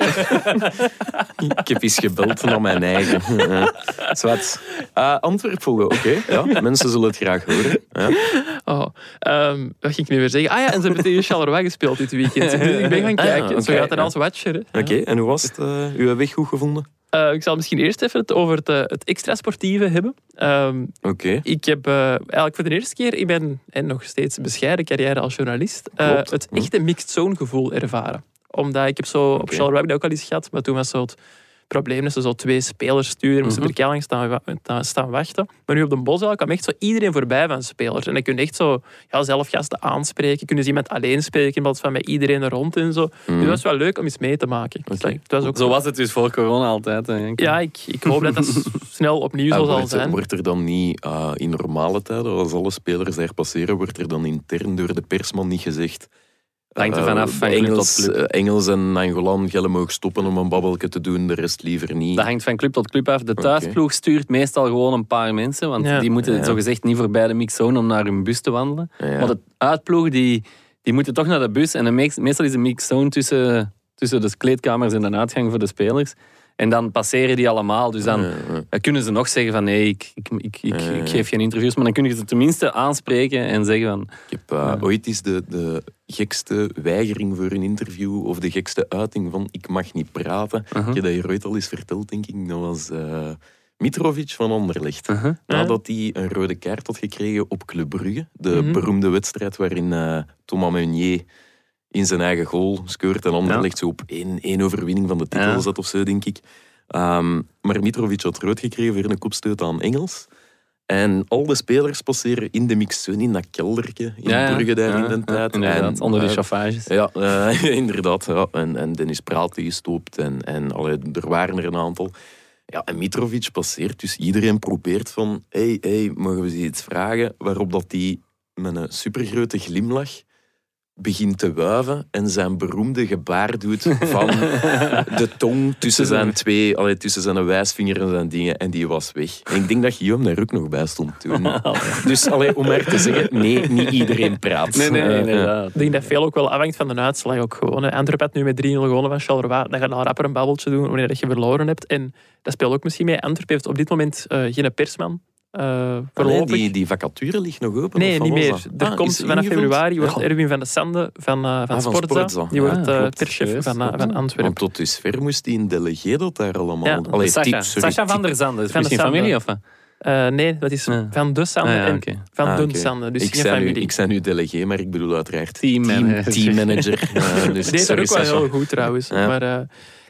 Ik heb eens gebeld naar mijn eigen. Ja. Zwat. Uh, Antwerp volgen, oké. Ja, mensen zullen het graag horen. Ja. Oh, ehm, wat ging ik nu weer zeggen? Ah ja, en ze hebben tegen Charleroi gespeeld dit weekend. Dus ik ben gaan Ah kijken. Zo gaat het ja. als watcher. Oké, en hoe was het? eh, uw weg goed gevonden? Eh, ik zal misschien eerst even het over het, eh, het extra sportieve hebben. Ehm, Oké. ik heb eh, eigenlijk voor de eerste keer in mijn en nog steeds bescheiden carrière als journalist het Hm. echte mixed zone gevoel ervaren. Omdat ik heb zo op ik dat ook al eens gehad, maar toen was zo het probleem dat ze zo twee spelers sturen, moesten er keilang staan, staan wachten. Maar nu op de Boswel kwam echt zo iedereen voorbij van spelers. En dan kun je echt zo ja, zelf gasten aanspreken, kunnen ze iemand alleen spreken in plaats van met iedereen er rond en zo. Dus Mhm. dat was wel leuk om eens mee te maken. Het was ook Zo was het dus voor corona altijd. Hè. Ja, ik, ik hoop dat dat snel opnieuw zo zal zijn. wordt er dan niet eh, in normale tijden, als alle spelers daar passeren, wordt er dan intern door de persman niet gezegd. Hangt er eh, vanaf van club Engels, tot club. eh, Engels en Angolan, jullie mogen stoppen om een babbelje te doen, de rest liever niet. Dat hangt van club tot club af. De thuisploeg stuurt meestal gewoon een paar mensen, want Ja. die moeten Ja. zogezegd niet voorbij de mixzone om naar hun bus te wandelen. Ja. Maar de uitploeg, die, die moeten toch naar de bus. En de meestal is de mixzone tussen, tussen de kleedkamers en de uitgang voor de spelers. En dan passeren die allemaal. Dus dan kunnen ze nog zeggen van nee, ik, ik, ik, ik, geef geen interviews. Maar dan kunnen ze tenminste aanspreken en zeggen van... Ik heb eh, ooit eens de, de gekste weigering voor een interview of de gekste uiting van ik mag niet praten. Ik heb dat hier ooit al eens verteld, denk ik. Dat was eh, Mitrovic van Anderlecht. Nadat hij een rode kaart had gekregen op Club Brugge. De Mhm. beroemde wedstrijd waarin eh, Thomas Meunier in zijn eigen goal scoort en Anderlecht zo op één, één overwinning van de titel zat of zo, denk ik. Ehm, maar Mitrovic had rood gekregen voor een kopstoot aan Engels. En al de spelers passeren in de mixzone, in dat keldertje in Ja. Brugge daar Ja, in de tijd. inderdaad, En, onder de eh, chauffages. ja, eh, inderdaad. Ja. En, en Dennis Praat die gestopt en, en allee, er waren er een aantal. Ja, en Mitrovic passeert, dus iedereen probeert van hey, hey, mogen we ze iets vragen? Waarop dat hij met een supergrote glimlach begint te wuiven en zijn beroemde gebaar doet van de tong tussen zijn twee, allee, tussen zijn wijsvinger en zijn dingen. En die was weg. En ik denk dat Guillaume daar ook nog bij stond toen. Dus allee, om maar te zeggen, nee, niet iedereen praat. Nee, nee, Eh, eh. inderdaad. Ik denk dat veel ook wel afhangt van de uitslag. Ook gewoon. Antwerp had nu met 3-0 gewonnen van Charleroi. Dan ga je al rapper een babbeltje doen wanneer dat je verloren hebt. En dat speelt ook misschien mee. Antwerp heeft op dit moment eh, geen persman. Eh Allee, voorlopig. die, die vacature ligt nog open? Nee, niet meer. Er Ah, komt vanaf februari wordt Ja. Erwin van de Sande van, eh, van, Ah, van Sportza. Sportza. Die wordt eh, perschef juist. van, eh, van Antwerpen. Want tot dusver moest hij een delegé dat daar allemaal... Ja. Allee, Sacha, typ- sorry, Sacha van der Zanden. Is Van de familie of? Eh, nee, dat is Ja. van de Sande Ah, ja, en van Ah. Sande. Dus ik, geen nu, ik zei nu delegé, maar ik bedoel uiteraard Teammanager. team, teammanager. Ja, dus deed dat ook wel heel goed trouwens. Ja. Maar, eh,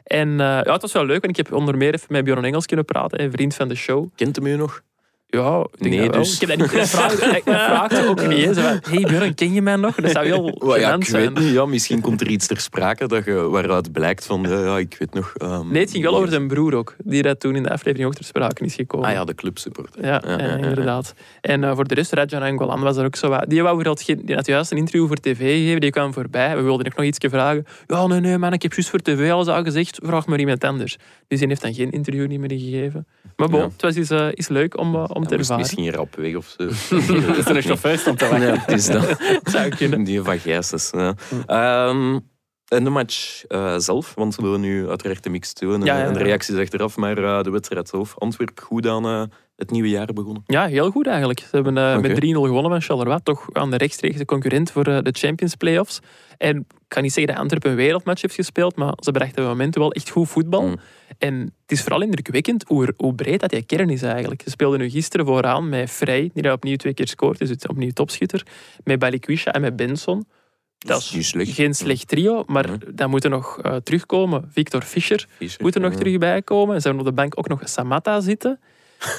en eh, ja, het was wel leuk, want ik heb onder meer even met Bjorn Engels kunnen praten, een vriend van de show. Kent hem u nog? Ja, ik denk Nee, dat wel. dus. Ik heb dat niet gevraagd. Ik vraagde ook niet eens. Hey Björn, ken je mij nog? Dat zou heel Well, ja, ik zijn. weet niet. Ja, misschien komt er iets ter sprake dat je, waaruit blijkt van... Ja, ja, ik weet nog... ehm, Nee, het ging wel over zijn broer ook, die dat toen in de aflevering ook ter sprake is gekomen. Ah ja, de clubsupporter. Ja, ja, inderdaad. En eh, voor de rest, Rajan Angolan was er ook zo wat. Die, wou had geen, die had juist een interview voor tv gegeven, die kwam voorbij. We wilden nog iets vragen. Ja, nee, nee, man, ik heb juist voor tv alles al gezegd. Vraag maar iemand anders. Dus die heeft dan geen interview niet meer gegeven. Maar bon, Ja. het was is, eh, is leuk om, eh, om te ervaren. misschien rap weg of zo. Is er een chauffeur stond te wachten? Ja, het is dat. zou kunnen. Die van Gijsens. Ja. Ehm, en de match eh, zelf, want we willen nu uiteraard de mix doen en, Ja, ja, en de reacties achteraf, maar eh, de wedstrijd zelf. Antwerp goed aan eh, het nieuwe jaar begonnen. Ja, heel goed eigenlijk. Ze hebben eh, met 3-0 gewonnen van Charleroi. Toch aan de rechtstreekse concurrent voor eh, de Champions Playoffs. En ik kan niet zeggen dat Antwerpen een wereldmatch heeft gespeeld, maar ze brachten op momenten wel echt goed voetbal. Mm. En het is vooral indrukwekkend hoe, hoe breed dat die kern is eigenlijk. Ze speelden nu gisteren vooraan met Vrij, die daar opnieuw twee keer scoort, dus het is opnieuw topschutter. Met Balikwisha en met Benson. Dat is slecht. geen slecht trio, maar Nee. dan moeten nog eh, terugkomen. Victor Fischer Fischer, moet er nog terug bij komen. Ze hebben op de bank ook nog Samata zitten.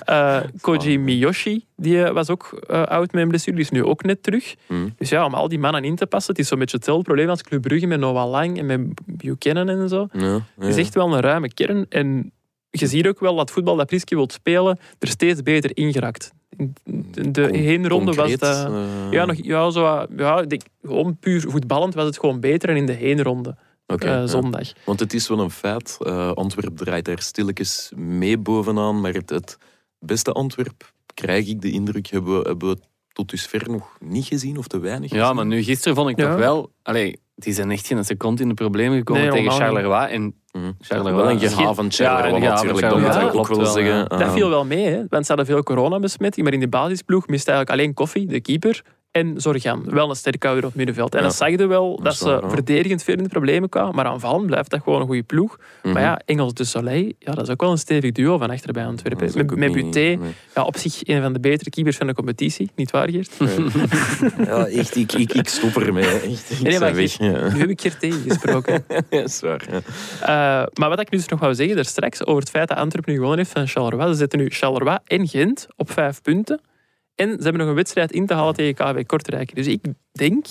Eh, Koji Miyoshi, die eh, was ook eh, oud met een blessure, die is nu ook net terug. Hmm. Dus ja, om al die mannen in te passen, het is zo'n beetje hetzelfde probleem als Club Brugge met Noah Lang en met Buchanan en zo. Ja, ja. Het is echt wel een ruime kern. En je ziet ook wel dat voetbal dat Priske wil spelen, er steeds beter ingeraakt. In de, heenronde was dat... Ja, nog, ja, zo, ja denk, gewoon puur voetballend was het gewoon beter dan in de heenronde ja. zondag. Want het is wel een feit. Antwerp draait daar stilletjes mee bovenaan. Maar het, het beste Antwerp, krijg ik de indruk, hebben we, hebben we tot dusver nog niet gezien of te weinig Ja, gezien. maar nu gisteren vond ik Ja. toch wel... Allee, die zijn echt geen seconde in de problemen gekomen Nee, tegen. Charleroi. En Mhm. Charleroi... Wel een is gehavend Charleroi een gehavend natuurlijk, dat ik ook klopt wel zeggen. ja. Dat Ah. viel wel mee, hè? want ze hadden veel coronabesmetting, maar in de basisploeg miste eigenlijk alleen Koffie, de keeper, en Zorgan. Wel een sterkhouder op het middenveld. En Ja. dat zag je wel, dat, ze waar, verdedigend veel in de problemen kwamen, maar aanvallend blijft dat gewoon een goede ploeg. Mhm. Maar ja, Engels de Soleil, ja, dat is ook wel een stevig duo van achter bij Antwerpen. Met, met niet- Buté, nee. ja, op zich een van de betere keepers van de competitie, niet waar Geert? Ja, echt, ik, ik, ik stop ermee. Echt, ik Nee, maar weg. Ja. Nu heb ik hier tegen gesproken. Ja, is waar. Ja. Eh, maar wat ik nu dus nog wou zeggen, daar straks over het feit dat Antwerpen nu gewonnen heeft van Charleroi. Ze zitten nu Charleroi en Gent op vijf punten. En ze hebben nog een wedstrijd in te halen tegen KW Kortrijk. Dus ik denk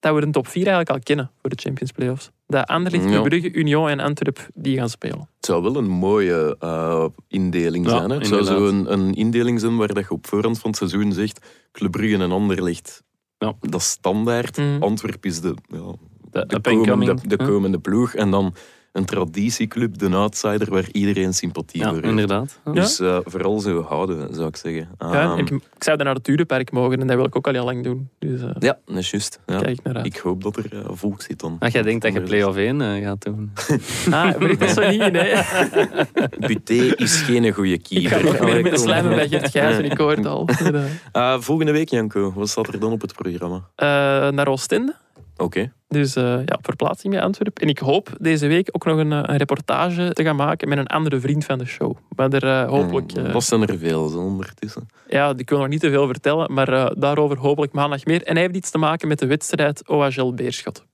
dat we een top 4 eigenlijk al kennen voor de Champions Playoffs. Dat Anderlecht, Ja. Club Brugge, Union en Antwerp die gaan spelen. Het zou wel een mooie eh, indeling Ja, zijn. Hè? Het zou zo een, een indeling zijn waar dat je op voorhand van het seizoen zegt Club Brugge en Anderlecht. Ja. Dat is standaard. Mhm. Antwerp is de, ja, De de, komende, de Hm? komende ploeg. En dan een traditieclub, de outsider, waar iedereen sympathie Ja, voor heeft. inderdaad. Ja. Dus eh, vooral zo houden, zou ik zeggen. Ja, Ehm, ik, ik zou dan naar het Turenpark mogen en dat wil ik ook al heel lang doen. Dus eh ja, dat is juist. Ja. kijk naar uit. Ik hoop dat er volk zit dan. Ach, jij denkt dat je play-off 1 eh, gaat doen. Ah, maar ik dat zo niet. Buté is geen goede Ik keeper. ga nog meer met slijmen bij Gert Gijzen, ik hoor het al. Eh, volgende week, Janko, wat staat er dan op het programma? Eh, naar Oostende. Oké. Dus eh, ja, verplaatsing bij Antwerpen. En ik hoop deze week ook nog een, eh, een reportage te gaan maken met een andere vriend van de show. Maar er eh, hopelijk... Dat zijn er veel zo ondertussen. ja, ik wil nog niet te veel vertellen, maar eh, daarover hopelijk maandag meer. En hij heeft iets te maken met de wedstrijd OHL Beerschot.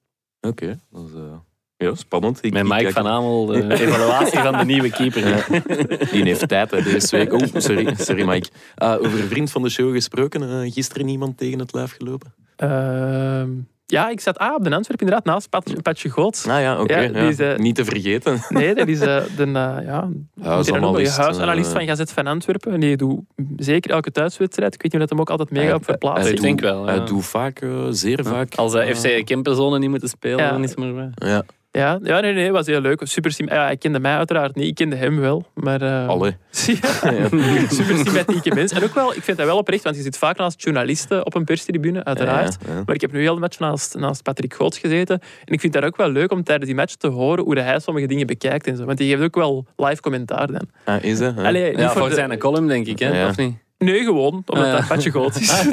Oké, dat is eh, ja, spannend. Ik, Met ik Mike kijk- van Amel, de evaluatie van de nieuwe keeper. Ja. Die heeft tijd hè, deze week. Oh, sorry, sorry Mike. Eh, over een vriend van de show gesproken. eh, gisteren iemand tegen het lijf gelopen? Ehm, ja, ik zat ah, op de Antwerpen inderdaad, naast Pat, Patje Goots. Ah ja, oké. Ja, die ja. is, eh, Niet te vergeten. Nee, dat is eh, de, eh, ja? Huisanalist, van Gazet van Antwerpen. En die doet zeker elke thuiswedstrijd. Ik weet niet of dat hem ook altijd mee gaat op Hij verplaatsen. Ik denk wel, ja. Hij doet vaak, zeer vaak. Als de eh, FC Kempenzone niet moeten spelen, Ja. dan is het maar bij. Ja, Ja, ja nee, nee, was heel leuk. Super sym- ja, hij kende mij uiteraard niet, ik kende hem wel. Maar, eh, alle. Ja, super sympathieke mens. En ook wel, ik vind dat wel oprecht, want je zit vaak naast journalisten op een perstribune, uiteraard. Ja, ja. Maar ik heb nu heel de match naast, naast Patrick Goots gezeten. En ik vind dat ook wel leuk om tijdens die match te horen hoe hij sommige dingen bekijkt en zo. Want die geeft ook wel live commentaar dan. Ah, is dat? Allee, niet voor voor de- zijn column, denk ik, hè? Ja. of niet? Nee, gewoon, omdat ja. dat Patje Goots is.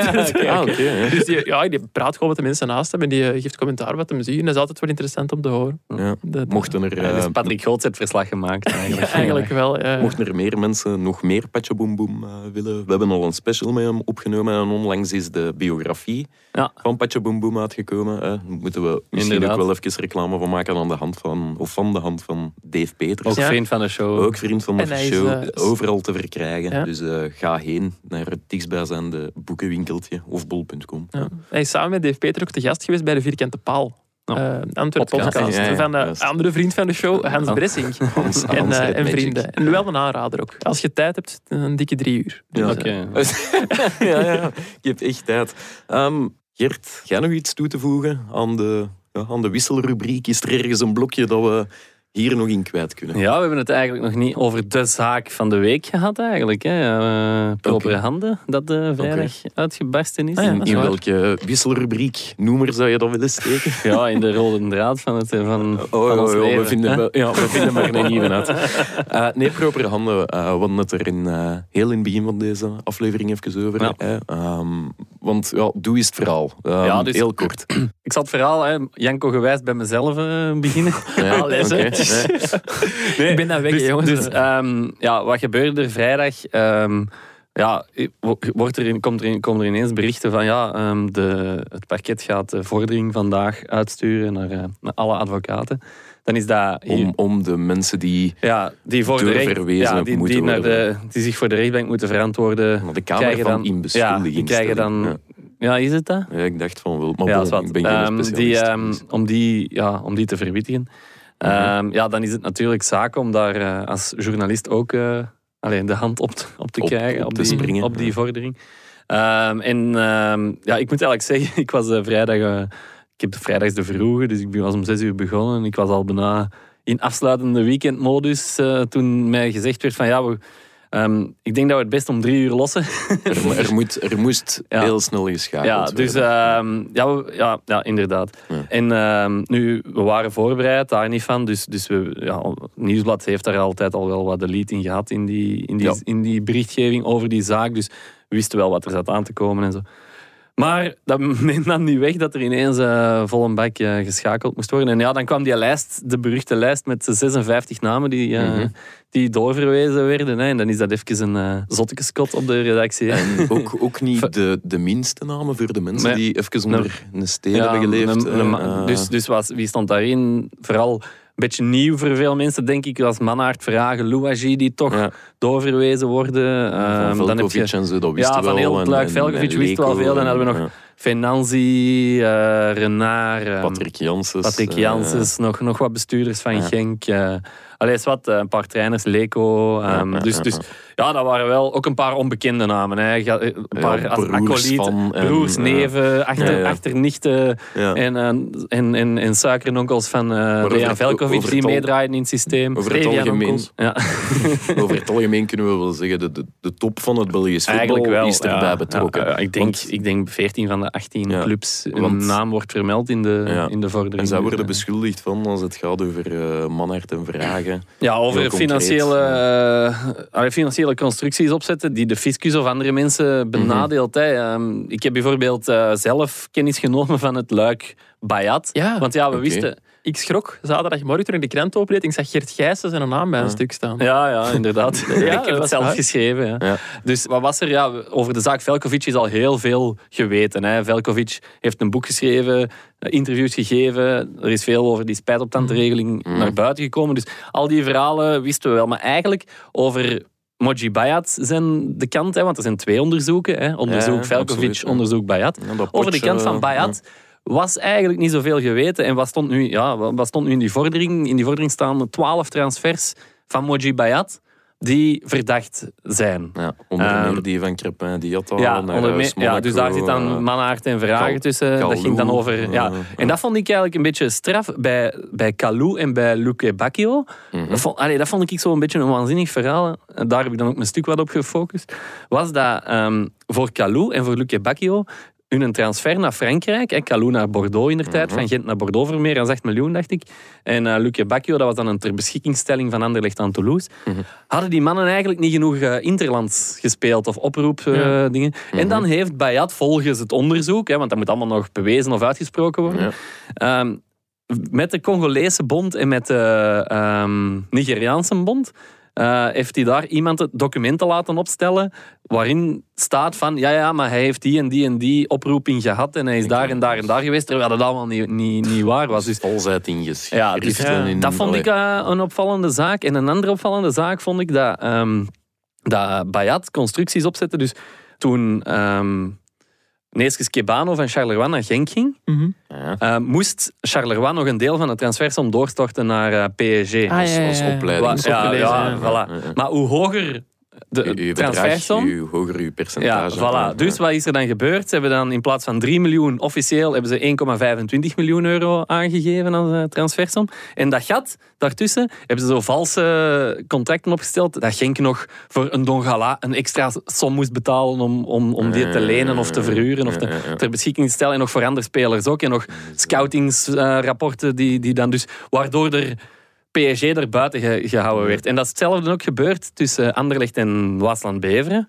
Ah, oké. ja. Dus die, ja, die praat gewoon met de mensen naast hem en die eh, geeft commentaar wat hem ziet. En dat is altijd wel interessant om te horen. Ja. Dat, Mochten er, dus eh, Patrick Goots heeft verslag gemaakt. Eigenlijk. Eigenlijk wel. ja. Mochten er meer mensen nog meer Patje Boom Boom eh, willen, we hebben al een special met hem opgenomen en onlangs is de biografie Ja. van Patje Boom Boom uitgekomen. Eh, Daar moeten we misschien Inderdaad. ook wel even reclame van maken aan de hand van, of van de hand van Dave Peters. Ook Ja. vriend van de show. Ook vriend van de En hij is, show, eh, overal te verkrijgen. Ja. Dus eh, ga heen naar het dichtstbijzijnde boekenwinkeltje of bol.com. Ja. Hij is samen met Dave Peter ook te gast geweest bij de Vierkante Paal. Ja. Eh, Antwerp Podcast. podcast. Ja, ja, van de juist. andere vriend van de show, Hans. Bressing. Hans, En, Hans eh, en vrienden. En wel een aanrader ook. Als je tijd hebt, een dikke drie uur. Ja. Dus, eh, Oké. ja, ja, je hebt echt tijd. Ehm, Gert, ga nog iets toe te voegen aan de, ja, aan de wisselrubriek? Is er ergens een blokje dat we hier nog in kwijt kunnen? Ja, we hebben het eigenlijk nog niet over de zaak van de week gehad eigenlijk. Hè. Uh, propere handen, dat de vrijdag uitgebarsten is. Ah ja, in is welke wisselrubriek noemer zou je dat willen steken? Ja, in de rode draad van, het, van, van Oh, ons oh, oh, leven. we, vinden, ja, we vinden maar een nieuwe uit. Eh, nee, propere handen. eh, we hadden het er in, eh, heel in het begin van deze aflevering even over. Ja. hè. Ehm, want ja, doe eens het verhaal. Ehm, Ja, dus- Heel kort. Ik zal het verhaal, hè, Janko gewijs, bij mezelf eh, beginnen. Ja, zeg. nee. Ik ben dat weg, dus, jongens. Dus, ehm, ja, wat gebeurde er vrijdag? Ehm, ja, wordt er, komt er, komen er ineens berichten van ja, ehm, de, het parket gaat de vordering vandaag uitsturen naar, eh, naar alle advocaten. Dan is dat hier- Om, om de mensen die ja, die, voor de recht, ja, die, moeten die, naar worden. de, die zich voor de rechtbank moeten verantwoorden. de Kamer krijgen van dan, ja, Inbeschuldiging die krijgen dan. Ja. is het dat? Ja. Ik dacht van wel, maar ja, bon, ik ben geen Ehm, die, specialist. dus- om, die, ja, om die te verwittigen. Mhm. Ehm, ja, dan is het natuurlijk zaak om daar eh, als journalist ook eh, alleen de hand op, te- op te Op- krijgen. op te die, springen, Op die vordering. En ja, ik moet eigenlijk zeggen, ik was eh, vrijdag... ik heb de vrijdags de vroege, dus ik was om zes uur begonnen. En ik was al bijna in afsluitende weekendmodus toen mij gezegd werd van ja, we, ehm, ik denk dat we het best om drie uur lossen. er, er, moet, er moest Ja. heel snel geschakeld Ja, dus ehm, ja, we- ja, ja, inderdaad. Ja. En ehm, nu, we waren voorbereid, daar niet van. Dus, dus we, ja, Nieuwsblad heeft daar altijd al wel wat de lead in gehad in die, in die, in die berichtgeving over die zaak. Dus we wisten wel wat er zat aan te komen en zo. Maar dat neemt dan niet weg dat er ineens eh vol een bak eh, geschakeld moest worden. En ja, dan kwam die lijst, de beruchte lijst met de 56 namen die, eh, Mhm. die doorverwezen werden. Hè. En dan is dat even een uh, zottekeskot op de redactie. hè. En ook, ook niet de, de minste namen voor de mensen die even onder een steen hebben geleefd. een- een- hè. Dus dus was, wie stond daarin? Vooral beetje nieuw voor veel mensen, denk ik, was Mannaert, Vragen, Louagie, die toch ja, doorverwezen worden. Van dan heb je en zo, dat wisten ja, van wel. heel het luik Velkovic en wisten we al Leko veel. Dan hadden we nog en, Venanzi, eh Renard, ehm, Patrick Janssens. Patrick eh, Janssens, nog, nog wat bestuurders van. Genk. Eh Allee, wat, eh, een paar trainers, Leco. ehm, ja, dus, ja, dus ja. dat waren wel ook een paar onbekende namen. Hè. Eh, Een paar Ja, broers acolyten, en, neven, achter, achternichten ja. en, eh, en, en, en suikernonkels van eh Dejan het- Velkovic die meedraaien in het systeem. Over het algemeen, onkels. Ja. over het algemeen kunnen we wel zeggen, de, de, de top van het Belgisch voetbal wel. is erbij betrokken. Ik, denk, Want- ik denk 14 van de 18 Ja, clubs een want- naam wordt vermeld in de, in de vordering. en zij worden eh, beschuldigd van, als het gaat over eh Manhart en Vragen. Ja, over financiële, eh, allee, financiële constructies opzetten die de fiscus of andere mensen benadeelt. hè. Ehm, ik heb bijvoorbeeld eh, zelf kennis genomen van het luik Bayat. Ja. Want ja, we wisten... Ik schrok zaterdagmorgen toen ik de krant opendeed. Ik zag Gert Gijssen zijn naam bij een Ja. stuk staan. Ja, ja, inderdaad. Ja, ik heb het zelf geschreven. Ja. Dus wat was er? Ja, over de zaak Velkovic is al heel veel geweten. Hè. Velkovic heeft een boek geschreven, eh, interviews gegeven. Er is veel over die spijtoptandregeling naar buiten gekomen. Dus al die verhalen wisten we wel. Maar eigenlijk over Moji Bayat zijn de kant, hè, want er zijn twee onderzoeken. Hè. Onderzoek Ja, Velkovic, absoluut, ja. onderzoek Bayat. Ja, Over de kant van eh, Bayat was eigenlijk niet zoveel geweten. En wat stond nu, ja, wat stond nu in die vordering? In die vordering staan 12 transfers van Moji Bayat die verdacht zijn. Ja, onder Ehm, meer die van Crepin, die al Ja, onder ja, dus daar zit dan eh, Mannaert en Vragen tussen. dat ging dan over... Ja. eh, En dat vond ik eigenlijk een beetje straf bij, bij Kalou en bij Luque Bacchio. mhm. Dat, vond, allee, dat vond ik zo een beetje een waanzinnig verhaal. En daar heb ik dan ook mijn stuk wat op gefocust. Was dat ehm, voor Kalou en voor Luque Bacchio hun transfer naar Frankrijk. Hè, Kalou naar Bordeaux in de tijd, Mhm. van Gent naar Bordeaux voor meer dan 8 miljoen, dacht ik. En uh, Luque Bacchio, dat was dan een ter beschikkingstelling van Anderlecht aan Toulouse. Mhm. Hadden die mannen eigenlijk niet genoeg uh, interlands gespeeld of oproep uh, Ja. dingen. En dan heeft Bayat volgens het onderzoek, hè, want dat moet allemaal nog bewezen of uitgesproken worden, Ja. Ehm, met de Congolese bond en met de ehm, Nigeriaanse bond eh, heeft hij daar iemand het documenten laten opstellen waarin staat van ja, ja, maar hij heeft die en die en die oproeping gehad en hij is daar en daar en daar geweest, terwijl dat allemaal niet, niet, niet waar was. Dus valsheid in geschriften. ja, dus, in- dat vond ik eh, een opvallende zaak. En een andere opvallende zaak vond ik dat, ehm dat Bayat constructies opzette. Dus toen ehm Neeskes Kebano van Charleroi naar Genk ging, Mhm. Ja, eh, moest Charleroi nog een deel van de transfersom doorstorten naar eh, PSG. Ah, ja, als, ja, als ja. opleiding. Wa- ja, opgelezen, ja, ja. voilà. Ja, ja. Maar hoe hoger de bedrag, uw hoger uw Ja, percentage. voilà. Dus wat is er dan gebeurd? Ze hebben dan in plaats van 3 miljoen officieel hebben ze 1,25 miljoen euro aangegeven als eh, transfersom. En dat gat daartussen hebben ze zo valse contracten opgesteld dat Genk nog voor een Dongala een extra som moest betalen om, om, om die te lenen of te verhuren of te, ja, ja. ter beschikking te stellen. En nog voor andere spelers ook. En nog scoutingsrapporten die, die dan dus... Waardoor er PSG er buiten ge- gehouden werd. En dat is hetzelfde ook gebeurd tussen Anderlecht en Waasland Beveren.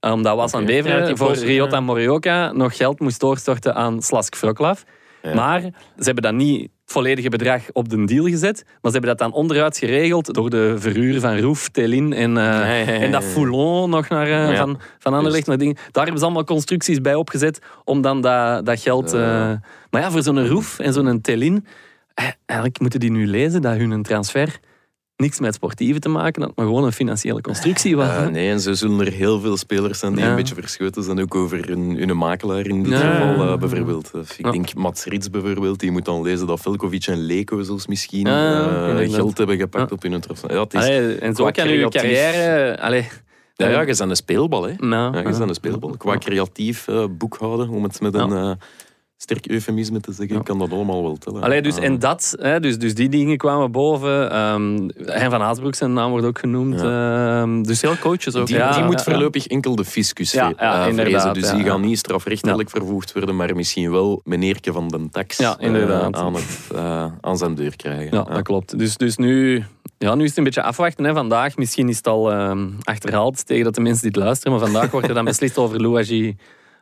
Omdat Waasland Oké. Beveren Ja, die voor Ryota ja. Morioka nog geld moest doorstorten aan Slask. Ja. Maar ze hebben dat niet volledige bedrag op de deal gezet. Maar ze hebben dat dan onderuit geregeld door de verhuur van Roef, Telin en, eh, ja, ja, ja, en dat. Foulon nog naar, eh, van, van Anderlecht. Naar dingen. Daar hebben ze allemaal constructies bij opgezet om dan dat, dat geld... eh, maar ja, voor zo'n Roef en zo'n Telin... eh, Eigenlijk moeten die nu lezen dat hun transfer niks met sportieve te maken had, maar gewoon een financiële constructie was. Ja, hè. nee, en zo zullen er heel veel spelers zijn die Ja. een beetje verschoten zijn, ook over hun, hun makelaar in dit Ja. geval eh, bijvoorbeeld. Eh, Ik Ja. denk Mats Rits bijvoorbeeld, die moet dan lezen dat Velkovic en Leko zelfs misschien eh, inderdaad. geld hebben gepakt op hun transfer. Ja, het is, Allee, en zo kan je carrière... Allee, ja, ja, je bent een speelbal, hè. nou, Ja, je bent een speelbal. Qua creatief eh, boekhouden, om het met een eh, sterk eufemisme te zeggen, Ja. kan dat allemaal wel tellen. Allee, dus, Ah. en dat, hè, dus, dus die dingen kwamen boven. Hein van Haasbroek, zijn naam wordt ook genoemd. Ehm, dus Veel coaches ook. Die, Ja, die moet voorlopig enkel de fiscus Ja, eh. Dus die gaan niet strafrechtelijk vervoegd worden, maar misschien wel meneerke van den tax eh, aan, het, eh, aan zijn deur krijgen. Ja, dat klopt. Dus, dus nu, ja, nu is het een beetje afwachten. Hè. Vandaag, misschien is het al ehm, achterhaald tegen dat de mensen dit luisteren, maar vandaag wordt er dan beslist over Louagie.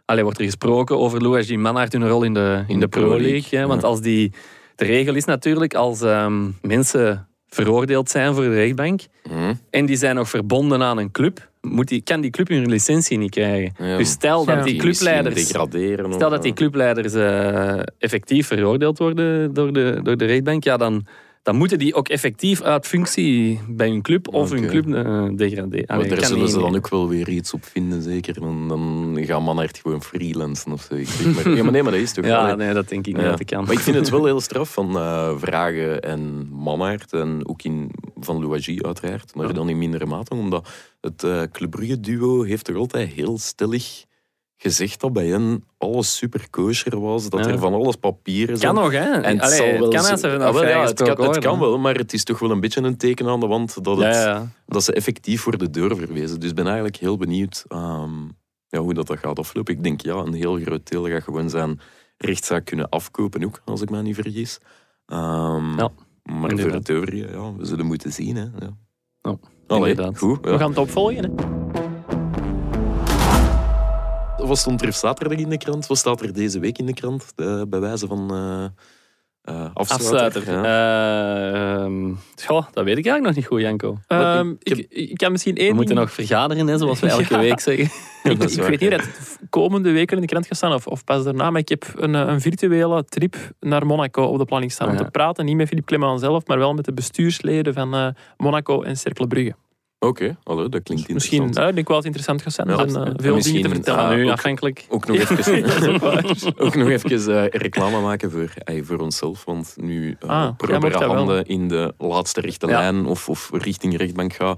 Allee, wordt er gesproken over Louagie Manhart hun rol in de, in de Pro League. Hè. Want ja. als die, de regel is natuurlijk, als ehm, mensen veroordeeld zijn voor de rechtbank Mhm. en die zijn nog verbonden aan een club, moet die, kan die club hun licentie niet krijgen. Ja. Dus stel dat die clubleiders... degraderen. Stel dat die clubleiders eh, effectief veroordeeld worden door de, door de rechtbank, ja, dan, dan moeten die ook effectief uit functie bij hun club of hun club eh, degraderen. Maar Allee, daar zullen ze dan ook wel weer iets op vinden, zeker. Dan, dan gaan mannen echt gewoon freelancen of zo. Maar, ja, maar nee, maar dat is toch... Ja, nee, dat denk ik niet Ja. dat ik kan. Maar ik vind het wel heel straf van eh, Vragen en Mannaert en ook in, van Louagie uiteraard, maar dan in mindere mate, omdat het eh Club Brugge duo heeft toch altijd heel stellig gezegd dat bij hen alles super kosher was, dat Ja. er van alles papieren zijn. kan nog, hè? En het Allee, kan er Ah, wel, ja, het, kan, het kan worden. wel, maar het is toch wel een beetje een teken aan de wand dat, het, Ja, dat ze effectief worden doorverwezen. Dus ik ben eigenlijk heel benieuwd ehm, ja, hoe dat, dat gaat aflopen. Ik denk, ja, een heel groot deel gaat gewoon zijn rechtszaak kunnen afkopen ook, als ik me niet vergis. Ehm, Ja, maar voor het overige, ja, we zullen moeten zien. Hè. Ja. Ja, Allee, goed. We gaan het opvolgen. Hè. Wat stond er zaterdag in de krant? Wat staat er deze week in de krant? Eh, bij wijze van eh eh, afsluiter. Afsluiter. Ja. Eh, ehm, goh, dat weet ik eigenlijk nog niet goed, Janko. Ehm, ik heb- ik, ik kan misschien we één moeten ding- nog vergaderen, hè, zoals we elke Ja. week zeggen. Ik, weet niet dat het komende weken in de krant gaat staan of, of pas daarna, maar ik heb een, een virtuele trip naar Monaco op de planning staan. Om ja. te praten, niet met Philippe Clement zelf, maar wel met de bestuursleden van eh, Monaco en Cercle Brugge. Oké, hallo, dat klinkt Misschien, interessant. eh, ik denk wel het interessant gaat zijn. Ja, zijn eh, absoluut. veel En dingen te misschien, vertellen. ah, nu ook- afhankelijk. Ook nog even, ook nog even eh, reclame maken voor, voor onszelf. Want nu Ah, wel. handen in de laatste rechte Ja. lijn of, of richting rechtbank gaan,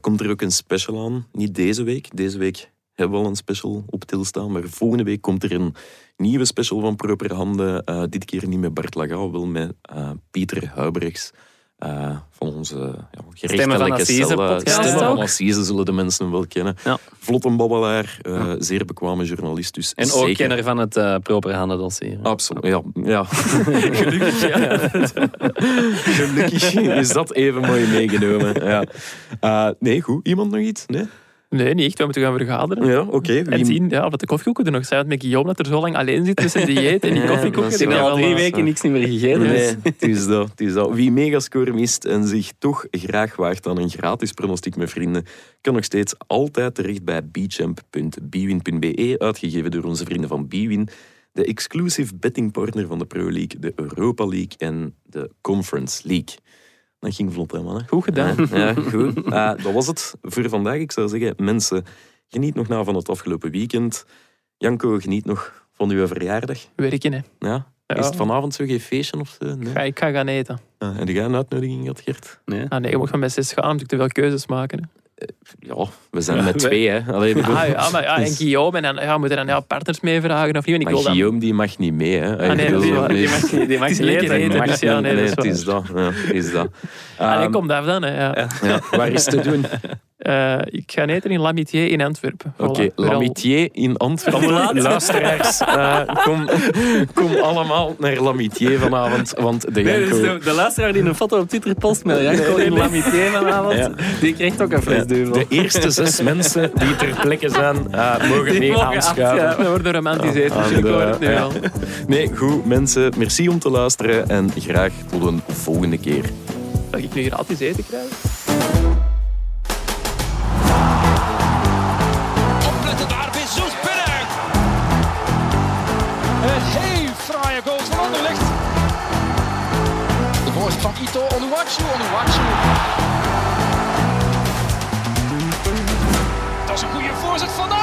komt er ook een special aan. Niet deze week. Deze week hebben we al een special op tilstaan. Maar volgende week komt er een nieuwe special van propere handen. Dit keer niet met Bart Laga, wel met Pieter Huibrechts. Eh, van onze ja, gerechtelijke Assise cel. podcast Stemmen van. Assise zullen de mensen wel kennen. Ja. Vlot een babbelaar, eh, zeer bekwame journalist. Dus En ook kenner van het uh, proper handendossier. Absoluut, ja. ja. Gelukkig, ja. Gelukkig is dat even mooi meegenomen. Ja. Eh, nee, goed. Iemand nog iets? Nee? Nee, niet echt. We moeten gaan vergaderen. Ja, oké. En Wie- zien ja, wat de koffiekoeken er nog zijn. Want met Guillaume dat er zo lang alleen zit zijn dieet en die koffiekoeken. Ik heb al drie weken niks meer gegeten. dus- Nee, het is dat, het is dat. Wie megascore mist en zich toch graag waagt aan een gratis pronostiek met vrienden, kan nog steeds altijd terecht bij bchamp.bwin.be, uitgegeven door onze vrienden van Bwin, de exclusive bettingpartner van de Pro League, de Europa League en de Conference League. Dat ging vlot, hè, mannen. Goed gedaan. Ja, ja, goed. Eh, dat was het voor vandaag. Ik zou zeggen, mensen, geniet nog na van het afgelopen weekend. Janko, geniet nog van uw verjaardag. Werken, hè. Ja? Ja. Is het vanavond zo geen feestje of zo? Nee? Ga, ik ga gaan eten. Ah, en jij een uitnodiging gehad, Gert? Nee. Ah nee, je mag van bij zes gaan, omdat ik te veel keuzes maken. Ja, we zijn Ja, met wij- twee, hè. Allee, bedoel- Ah ja, maar ja, en Guillaume, en dan ja, moeten dan ja, partners meevragen of niet. En ik maar wil dan... Guillaume die mag niet mee, hè. Ah, nee, die- die nee, mag, die mag is niet lekker eten. mag dus ja, niet. nee, dat is het waar. is dat. Ja, is dat. Allee, Ehm, kom daar dan. Hè, ja. ja, waar is te doen? Eh, ik ga eten in Lamitier in Antwerpen. Oké, Lamitier in Antwerpen. Luisteraars, eh, kom, kom allemaal naar Lamitier vanavond, want de Nee, Janko... dus de, de luisteraar die een foto op Twitter post met Janko in Lamitier vanavond, Ja. die krijgt ook een fles duvel. de eerste zes mensen die ter plekke zijn, eh, mogen Die mee mogen aanschuiven. We worden romantisch eten, Aan dus ik de- hoor het nu ja. al. Nee, goed mensen, merci om te luisteren en graag tot een volgende keer. Dat ik nu gratis eten krijg. Ito, Onuwachu, Onuwachu. Dat is een goede voorzet van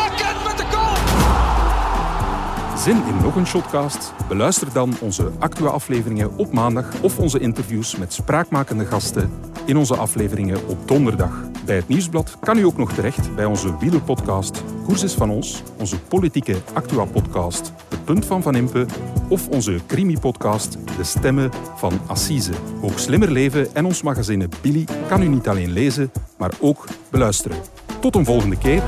Zin in nog een shotcast? Beluister dan onze Actua-afleveringen op maandag of onze interviews met spraakmakende gasten in onze afleveringen op donderdag. Bij het Nieuwsblad kan u ook nog terecht bij onze wielerpodcast Koers is van ons, onze politieke Actua-podcast De Punt van Van Impe of onze crimi-podcast De Stemmen van Assise. Ook Slimmer Leven en ons magazine Billy kan u niet alleen lezen, maar ook beluisteren. Tot een volgende keer.